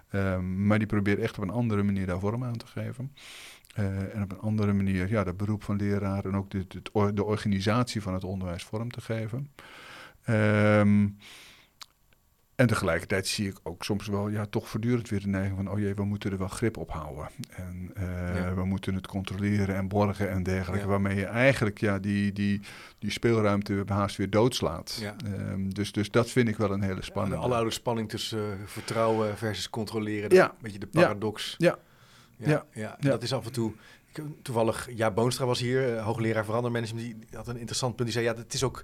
Ehm, maar die proberen echt op een andere manier daar vorm aan te geven. Eh, en op een andere manier ja, dat beroep van leraar en ook de, de, or- de organisatie van het onderwijs vorm te geven. Ehm, en tegelijkertijd zie ik ook soms wel ja, toch voortdurend weer de neiging van... oh jee, we moeten er wel grip op houden. En eh, Ja. we moeten het controleren en borgen en dergelijke. Ja. Waarmee je eigenlijk ja, die, die, die speelruimte haast weer doodslaat. Ja. Ehm, dus, dus dat vind ik wel een hele spannende. De aloude spanning tussen eh, vertrouwen versus controleren. Ja. Een beetje de paradox. Ja. Ja, Ja. ja. Ja. dat is af en toe... ik- Toevallig, ja, Boonstra was hier, eh, hoogleraar verandermanagement. Die had een interessant punt. Die zei, ja, het is ook...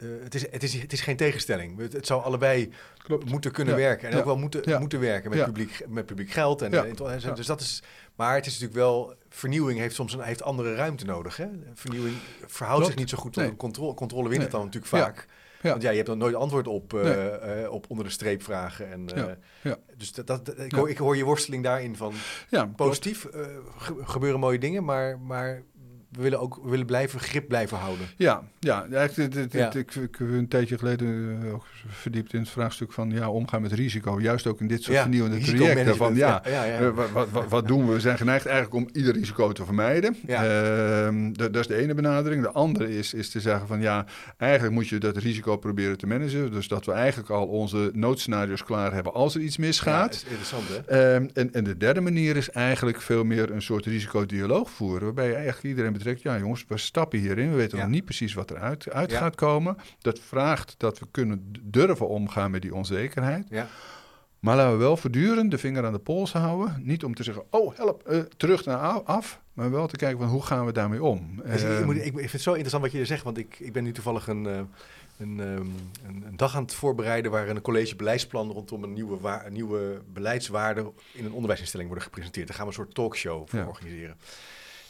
eh, het, is, het, is, het is geen tegenstelling. Het, het zou allebei Klopt. moeten kunnen Ja. werken. En Ja. ook wel moeten, Ja. moeten werken met, publiek, met publiek geld. En, Ja. Dus dat is, maar het is natuurlijk wel... Vernieuwing heeft soms een, heeft andere ruimte nodig. Hè? Vernieuwing verhoudt zich niet zo goed tot Nee. controle. Controle wint het dan natuurlijk vaak. Ja. Want ja, je hebt dan nooit antwoord op, eh, Nee. eh, op onder de streep vragen. En, eh. Dus dat, dat, ik, hoor, ik hoor je worsteling daarin van positief. eh, ge- gebeuren mooie dingen, maar, maar we willen ook we willen blijven grip blijven houden. Ja, ja, eigenlijk, dit- dit- Ja. dit- Ik, ik heb een tijdje geleden eh, ook verdiept in het vraagstuk van ja, omgaan met risico. Juist ook in dit soort vernieuwende trajecten. Van, ja, eh, wat, wat, wat, wat doen we? We zijn geneigd eigenlijk om ieder risico te vermijden. Ehm, dat, is de ene benadering. De andere is, is te zeggen van ja, eigenlijk moet je dat risico proberen te managen. Dus dat we eigenlijk al onze noodscenario's klaar hebben als er iets misgaat. is interessant hè? Ehm, en, en de derde manier is eigenlijk veel meer een soort risicodialoog voeren. Waarbij je eigenlijk iedereen betrekt. Ja, jongens, we stappen hierin. We weten Ja. nog niet precies wat eruit uit Ja. gaat komen. Dat vraagt dat we kunnen durven omgaan met die onzekerheid. Ja. Maar laten we wel voortdurend de vinger aan de pols houden. Niet om te zeggen, oh help, eh, terug naar af. Maar wel te kijken van hoe gaan we daarmee om. Dus ik, ik, Ehm, moet- ik, ik vind het zo interessant wat je zegt, want ik, ik ben nu toevallig een, eh, een, ehm, een, een dag aan het voorbereiden waar een college beleidsplan rondom een nieuwe, wa- nieuwe beleidswaarde in een onderwijsinstelling worden gepresenteerd. Daar gaan we een soort talkshow voor Ja. organiseren.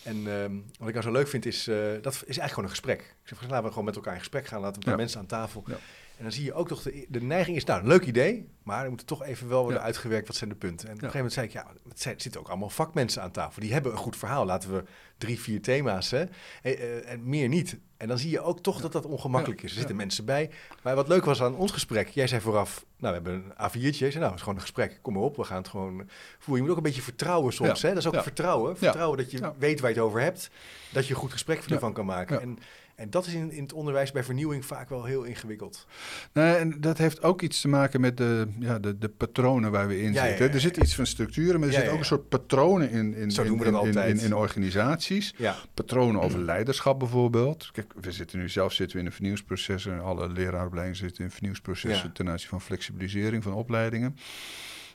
En ehm, wat ik nou zo leuk vind is, eh, dat is eigenlijk gewoon een gesprek. Ik zeg, laten we gewoon met elkaar in gesprek gaan, laten we een paar Ja. mensen aan tafel. Ja. En dan zie je ook toch, de, de neiging is, nou, een leuk idee, maar er moet toch even wel worden Ja. uitgewerkt, wat zijn de punten. En op een gegeven moment zei ik, ja, het zijn- zitten ook allemaal vakmensen aan tafel. Die hebben een goed verhaal. Laten we drie, vier thema's, hè, en, eh, en meer niet. En dan zie je ook toch dat dat ongemakkelijk is. Er zitten mensen bij. Maar wat leuk was aan ons gesprek, jij zei vooraf, nou, we hebben een A4'tje. Ik zei, nou, het is gewoon een gesprek. Kom maar op, we gaan het gewoon voeren. Je moet ook een beetje vertrouwen soms, hè. Dat is ook vertrouwen. Vertrouwen dat je weet waar je het over hebt. Dat je een goed gesprek ervan kan maken. En, En dat is in, in het onderwijs bij vernieuwing vaak wel heel ingewikkeld. Nee, en dat heeft ook iets te maken met de, ja, de, de patronen waar we in Ja, zitten. ja, Er zit iets van structuren, maar er zit ook een soort patronen in, in, Zo in, noemen we dat in, in, organisaties. Ja, Patronen over leiderschap bijvoorbeeld. Kijk, we zitten nu zelf zitten we in een vernieuwsproces en alle leraaropleidingen zitten in vernieuwsprocessen ten aanzien van flexibilisering van opleidingen.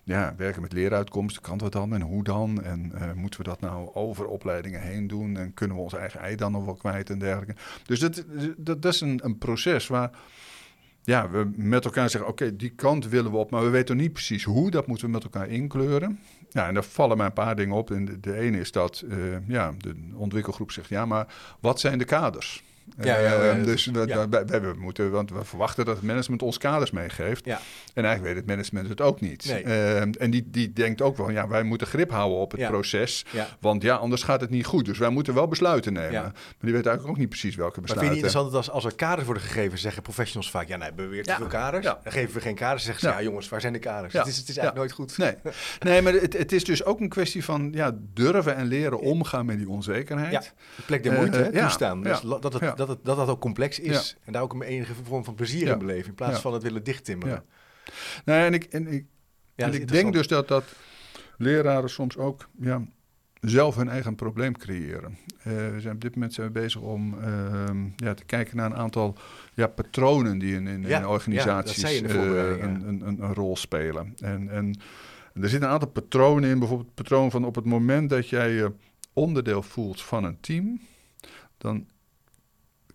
Ja, werken met leeruitkomsten, kan dat dan en hoe dan? En eh, moeten we dat nou over opleidingen heen doen? En kunnen we ons eigen ei dan nog wel kwijt en dergelijke? Dus dat, dat, is een, een proces waar ja, we met elkaar zeggen: oké, die kant willen we op, maar we weten niet precies hoe. Dat moeten we met elkaar inkleuren. Ja, en daar vallen mij een paar dingen op. En de, de ene is dat eh, ja, de ontwikkelgroep zegt: ja, maar wat zijn de kaders? Ja, ja, Eh, ja, dat- dus we, ja. we- we- we moeten, want we verwachten dat het management ons kaders meegeeft. ja, En eigenlijk weet het management het ook niet. Nee. Eh, en die, die denkt ook wel, ja, wij moeten grip houden op het Ja. proces. ja. Want ja, anders gaat het niet goed. Dus wij moeten wel besluiten nemen. Ja. Maar die weet eigenlijk ook niet precies welke Maar vind je besluiten. niet interessant dat als, als er kaders worden gegeven, zeggen professionals vaak, ja, nee, hebben we weer te Ja. veel kaders? Ja. Dan geven we geen kaders, zeggen ze, ja, Ja. jongens, waar zijn de kaders? Ja. Het is, het is eigenlijk nooit goed. Nee, <laughs> nee maar het, het is dus ook een kwestie van ja, durven en leren omgaan met die onzekerheid. Ja, de plek der moeite, ja, toestaan. Dus ja, dat, het, ja. dat, het, dat dat ook complex is. En daar ook een enige vorm van plezier in beleven, in plaats van het willen dichttimmeren. Ja. Nee, en ik, en ik, en dat ik denk dus dat, dat leraren soms ook ja, zelf hun eigen probleem creëren. Eh, we zijn op dit moment zijn we bezig om ehm, ja, te kijken naar een aantal ja, patronen die in, in, Ja, in organisaties ja, dat eh, een, een, een rol spelen. En, en er zitten een aantal patronen in, bijvoorbeeld het patroon van op het moment dat jij je onderdeel voelt van een team, dan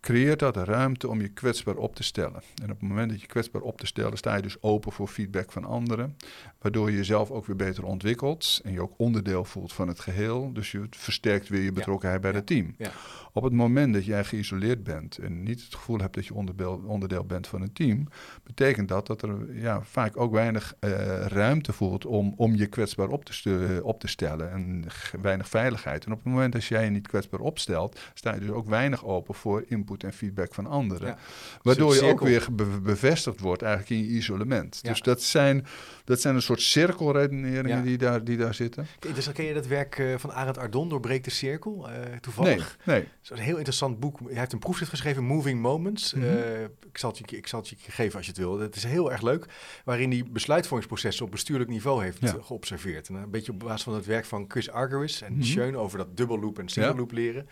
creëert dat ruimte om je kwetsbaar op te stellen. En op het moment dat je kwetsbaar op te stellen, sta je dus open voor feedback van anderen, waardoor je jezelf ook weer beter ontwikkelt en je ook onderdeel voelt van het geheel. Dus je versterkt weer je betrokkenheid bij ja, het team. ja. Op het moment dat jij geïsoleerd bent en niet het gevoel hebt dat je onderdeel, onderdeel bent van een team, betekent dat dat er ja, vaak ook weinig eh, ruimte voelt om, om je kwetsbaar op te, op te stellen en weinig veiligheid. En op het moment dat jij je niet kwetsbaar opstelt, sta je dus ook weinig open voor input en feedback van anderen. Ja. Waardoor je ook weer be- bevestigd wordt eigenlijk in je isolement. Dus dat zijn, dat zijn een soort cirkelredeneringen Ja. die, daar, die daar zitten. Ken- Dus ken je dat werk eh, van Arend Ardon, Doorbreek de Cirkel, eh, Nee, toevallig? nee. Het is een heel interessant boek. Hij heeft een proefschrift geschreven, Moving Moments. Mhm. Eh, ik, zal het je, ik zal het je geven als je het wil. Het is heel erg leuk. Waarin hij besluitvormingsprocessen op bestuurlijk niveau heeft Ja. geobserveerd. En een beetje op basis van het werk van Chris Argyris en. Schön over dat dubbel loop en single Ja. loop leren.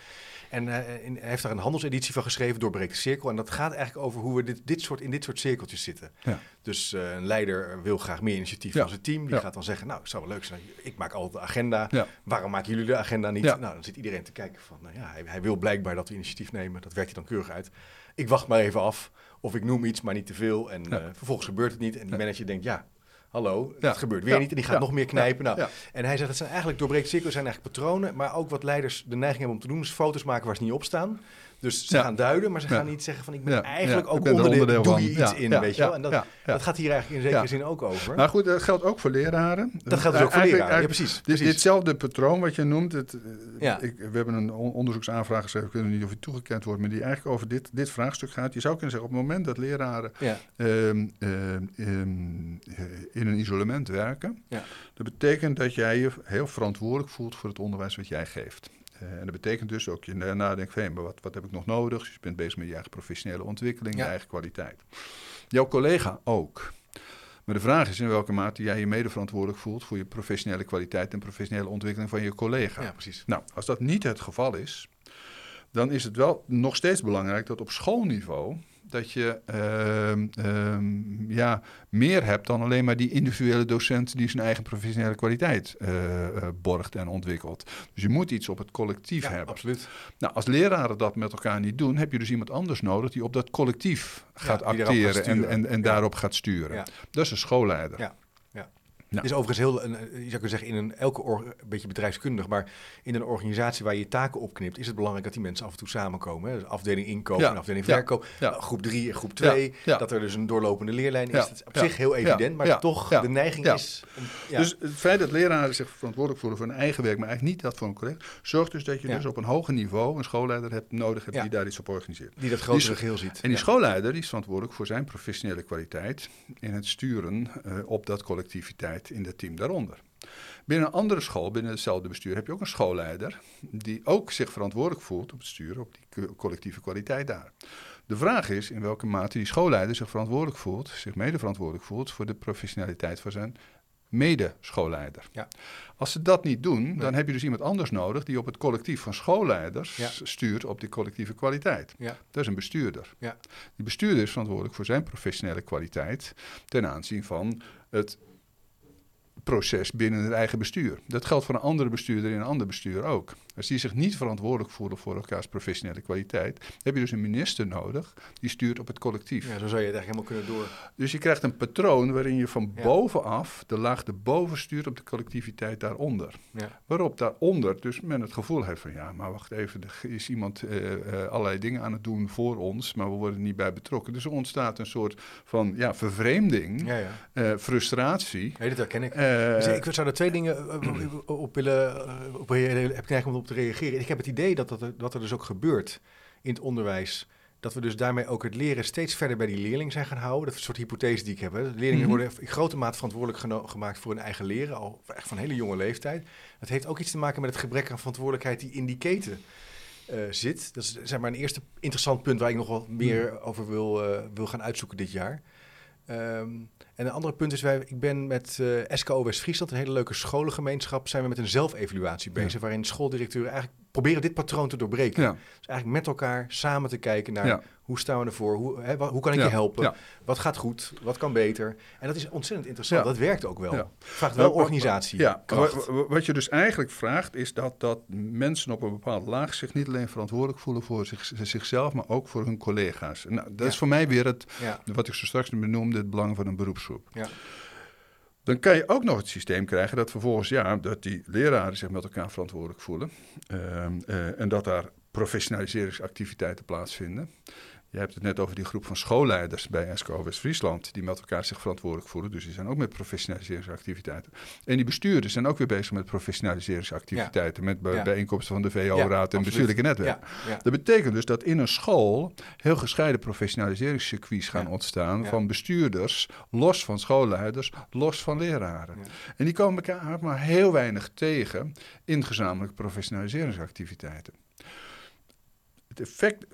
En eh, hij heeft daar een handelseditie van geschreven, Doorbreek de Cirkel. En dat gaat eigenlijk over hoe we dit, dit soort, in dit soort cirkeltjes zitten. Ja. Dus eh, een leider wil graag meer initiatief Ja. van zijn team. Die Ja. gaat dan zeggen, nou, het zou wel leuk zijn. Ik maak altijd de agenda. Ja. Waarom maken jullie de agenda niet? Nou, dan zit iedereen te kijken van, nou ja, hij, hij wil blijkbaar dat we initiatief nemen. Dat werkt hij dan keurig uit. Ik wacht maar even af. Of ik noem iets, maar niet te veel. En eh, vervolgens gebeurt het niet. En die manager denkt, ja, hallo, het gebeurt weer niet. En die gaat nog meer knijpen. Nou. En hij zegt, het zijn eigenlijk doorbreekt cirkels, zijn eigenlijk patronen. Maar ook wat leiders de neiging hebben om te doen, is foto's maken waar ze niet op staan. Dus ze gaan duiden, maar ze gaan niet zeggen van, ik ben eigenlijk ook ben er onderdeel, onderdeel doe je iets in, weet je wel. En dat, dat gaat hier eigenlijk in zekere zin ook over. Maar goed, dat geldt ook voor leraren. dat geldt dus ook voor leraren. Ja, precies. Dit, ditzelfde patroon wat je noemt, het, eh, ik, we hebben een on- onderzoeksaanvraag geschreven, ik weet niet of het toegekend wordt, maar die eigenlijk over dit, dit vraagstuk gaat. Je zou kunnen zeggen, op het moment dat leraren ehm, ehm, ehm, eh, in een isolement werken, Ja. dat betekent dat jij je heel verantwoordelijk voelt voor het onderwijs wat jij geeft. Eh, en dat betekent dus ook je nadenkt van, hé, maar wat, wat heb ik nog nodig? Dus je bent bezig met je eigen professionele ontwikkeling, Ja. je eigen kwaliteit. Jouw collega ook. Maar de vraag is in welke mate jij je mede verantwoordelijk voelt voor je professionele kwaliteit en professionele ontwikkeling van je collega. ja, precies. Nou, als dat niet het geval is, dan is het wel nog steeds belangrijk dat op schoolniveau dat je ehm, ehm, ja, meer hebt dan alleen maar die individuele docent die zijn eigen professionele kwaliteit eh, borgt en ontwikkelt. Dus je moet iets op het collectief Ja, hebben. absoluut. Nou, als leraren dat met elkaar niet doen, heb je dus iemand anders nodig die op dat collectief gaat acteren en, en, en Ja. daarop gaat sturen. Dat is een schoolleider. Is overigens heel, een, eh, je zou kunnen zeggen, in een, elke or- een beetje bedrijfskundig, maar in een organisatie waar je taken opknipt, is het belangrijk dat die mensen af en toe samenkomen. Hè? Dus afdeling inkoop Ja. en afdeling verkoop. Ja. Nou, groep 3 en groep 2. Ja. Ja. Dat er dus een doorlopende leerlijn is. Dat is op zich heel evident, maar toch de neiging is... om-. Dus het feit dat leraren zich verantwoordelijk voelen voor hun eigen werk, maar eigenlijk niet dat voor een collega, zorgt dus dat je dus op een hoger niveau een schoolleider hebt nodig hebt die daar iets op organiseert. die dat grotere die- geheel ziet. En die schoolleider die is verantwoordelijk voor zijn professionele kwaliteit in het sturen eh, op dat collectiviteit in het team daaronder. Binnen een andere school, binnen hetzelfde bestuur, heb je ook een schoolleider die ook zich verantwoordelijk voelt op het sturen op die collectieve kwaliteit daar. De vraag is in welke mate die schoolleider zich verantwoordelijk voelt, zich mede verantwoordelijk voelt voor de professionaliteit van zijn mede-schoolleider. Ja. Als ze dat niet doen, dan heb je dus iemand anders nodig die op het collectief van schoolleiders stuurt op die collectieve kwaliteit. Ja. Dat is een bestuurder. Ja. Die bestuurder is verantwoordelijk voor zijn professionele kwaliteit ten aanzien van het proces binnen het eigen bestuur. Dat geldt voor een andere bestuurder in een ander bestuur ook. Als die zich niet verantwoordelijk voelen voor elkaars professionele kwaliteit, heb je dus een minister nodig die stuurt op het collectief. Ja, zo zou je het eigenlijk helemaal kunnen door. Dus je krijgt een patroon waarin je van bovenaf de laag erboven stuurt op de collectiviteit daaronder. Ja. Waarop daaronder dus men het gevoel heeft van ja, maar wacht even, er is iemand uh, uh, allerlei dingen aan het doen voor ons, maar we worden niet bij betrokken. Dus er ontstaat een soort van ja, vervreemding, ja, uh, frustratie. Nee, dat herken ik. Dus ik zou er twee dingen op willen, op, heb ik om op te reageren. Ik heb het idee dat, dat, er, dat er dus ook gebeurt in het onderwijs. Dat we dus daarmee ook het leren steeds verder bij die leerling zijn gaan houden. Dat is een soort hypothese die ik heb. Hè. Leerlingen mhm. worden in grote mate verantwoordelijk gemaakt voor hun eigen leren. Al echt van hele jonge leeftijd. Dat heeft ook iets te maken met het gebrek aan verantwoordelijkheid die in die keten uh, zit. Dat is zeg maar een eerste interessant punt waar ik nog wat meer mhm. over wil, uh, wil gaan uitzoeken dit jaar. Um, en een andere punt is, wij, ik ben met uh, eh, SKO West-Friesland, een hele leuke scholengemeenschap, zijn we met een zelfevaluatie bezig, waarin schooldirecteuren eigenlijk proberen dit patroon te doorbreken. Ja. Dus eigenlijk met elkaar samen te kijken naar hoe staan we ervoor, hoe, hè, hoe kan ik je helpen, wat gaat goed, wat kan beter. En dat is ontzettend interessant, dat werkt ook wel. Vraagt wel organisatie. Ja, wat je dus eigenlijk vraagt is dat, dat mensen op een bepaald laag zich niet alleen verantwoordelijk voelen voor zich, zichzelf, maar ook voor hun collega's. Nou, dat is voor mij weer het, wat ik zo straks benoemde, het belang van een beroepsgroep. Ja. Dan kan je ook nog het systeem krijgen dat vervolgens, ja, dat die leraren zich met elkaar verantwoordelijk voelen. Ehm, eh, en dat daar professionaliseringsactiviteiten plaatsvinden. Je hebt het net over die groep van schoolleiders bij SCO West-Friesland, die met elkaar zich verantwoordelijk voelen. Dus die zijn ook met professionaliseringsactiviteiten. En die bestuurders zijn ook weer bezig met professionaliseringsactiviteiten, met bijeenkomsten van de VO-raad en bestuurlijke netwerk. Dat betekent dus dat in een school heel gescheiden professionaliseringscircuits gaan ontstaan van bestuurders, los van schoolleiders, los van leraren. En die komen elkaar maar heel weinig tegen in gezamenlijke professionaliseringsactiviteiten. Het effect,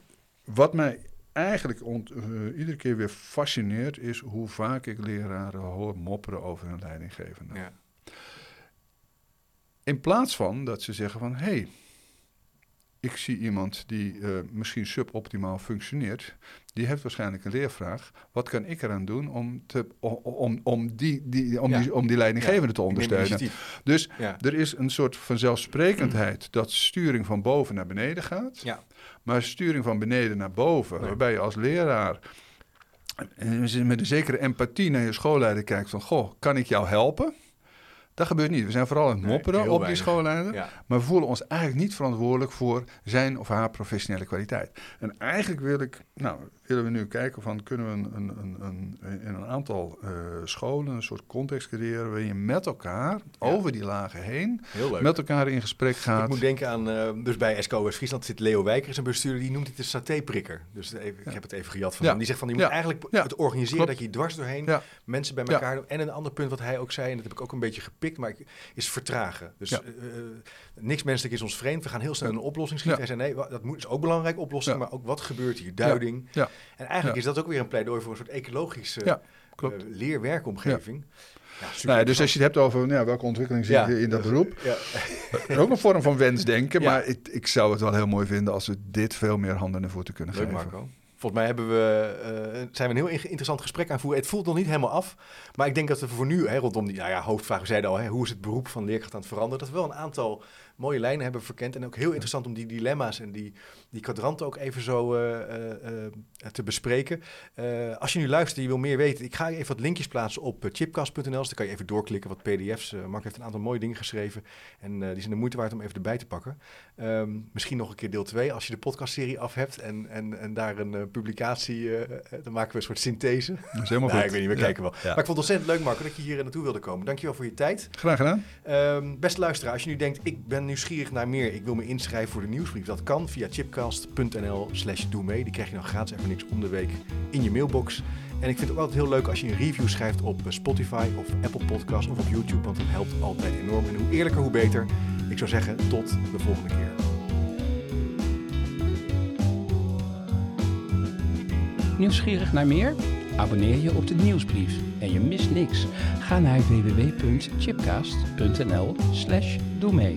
wat mij eigenlijk ont, uh, iedere keer weer fascineert, is hoe vaak ik leraren hoor mopperen over hun leidinggevende. Ja. In plaats van dat ze zeggen van, hé, hey, ik zie iemand die uh, misschien suboptimaal functioneert. Die heeft waarschijnlijk een leervraag. Wat kan ik eraan doen om, te, om, om, die, die, om, die, om die leidinggevende ja. te ondersteunen? Dus er is een soort van zelfsprekendheid dat sturing van boven naar beneden gaat. Maar sturing van beneden naar boven, waarbij je als leraar met een zekere empathie naar je schoolleider kijkt van... Goh, kan ik jou helpen? Dat gebeurt niet. We zijn vooral aan het mopperen op die schoolleider. Maar we voelen ons eigenlijk niet verantwoordelijk voor zijn of haar professionele kwaliteit. En eigenlijk wil ik, nou, willen we nu kijken van kunnen we een, een, een, in een aantal uh, scholen een soort context creëren waarin je met elkaar over die lagen heen met elkaar in gesprek gaat. Ik moet denken aan, uh, dus bij SKOS Friesland zit Leo Wijker, is een bestuurder, die noemt het de satéprikker. Dus even, ik heb het even gejat van hem. Die zegt van, je moet eigenlijk het organiseren dat je dwars doorheen mensen bij elkaar doet. En een ander punt wat hij ook zei, en dat heb ik ook een beetje gepikt, maar is vertragen. Dus uh, niks menselijk is ons vreemd. We gaan heel snel een oplossing schieten. Hij zei, nee, dat moet, is ook belangrijk, oplossing, maar ook wat gebeurt hier? Duiding. Ja. En eigenlijk is dat ook weer een pleidooi voor een soort ecologische ja, uh, leerwerkomgeving. Ja, nou dus als je het hebt over nou, welke ontwikkeling zie je in dat beroep. Ja. <laughs> ook een vorm van wensdenken. Maar ik, ik, zou het wel heel mooi vinden als we dit veel meer handen en voeten kunnen Leuk, geven. Marco. Volgens mij hebben we, uh, zijn we een heel interessant gesprek aan voeren. Het voelt nog niet helemaal af. Maar ik denk dat we voor nu, hè, rondom die nou ja, hoofdvraag, we zeiden al, hè, hoe is het beroep van leerkracht aan het veranderen? Dat we wel een aantal mooie lijnen hebben verkend. En ook heel interessant om die dilemma's en die, die kwadranten ook even zo uh, uh, te bespreken. als je nu luistert en je wil meer weten, ik ga even wat linkjes plaatsen op chipcast.nl. Dus dan kan je even doorklikken wat pdf's. Mark heeft een aantal mooie dingen geschreven. En die zijn de moeite waard om even erbij te pakken. Um, misschien nog een keer deel 2 als je de podcastserie af hebt en, en, en daar een publicatie, dan maken we een soort synthese. Dat is helemaal <laughs> nou, goed. Ik weet niet, we kijken wel. Maar ik vond het ontzettend leuk, Marco, dat je hier naartoe wilde komen. Dankjewel voor je tijd. Graag gedaan. Um, beste luisteraar, als je nu denkt, ik ben nieuwsgierig naar meer, ik wil me inschrijven voor de nieuwsbrief. Dat kan via chipcast.nl slash doe mee. Die krijg je dan gratis even niks om de week in je mailbox. En ik vind het ook altijd heel leuk als je een review schrijft op eh, Spotify of Apple Podcasts of op YouTube, want dat helpt altijd enorm. En hoe eerlijker, hoe beter. Ik zou zeggen, tot de volgende keer. Nieuwsgierig naar meer? Abonneer je op de nieuwsbrief en je mist niks. Ga naar www.chipcast.nl slash doe mee.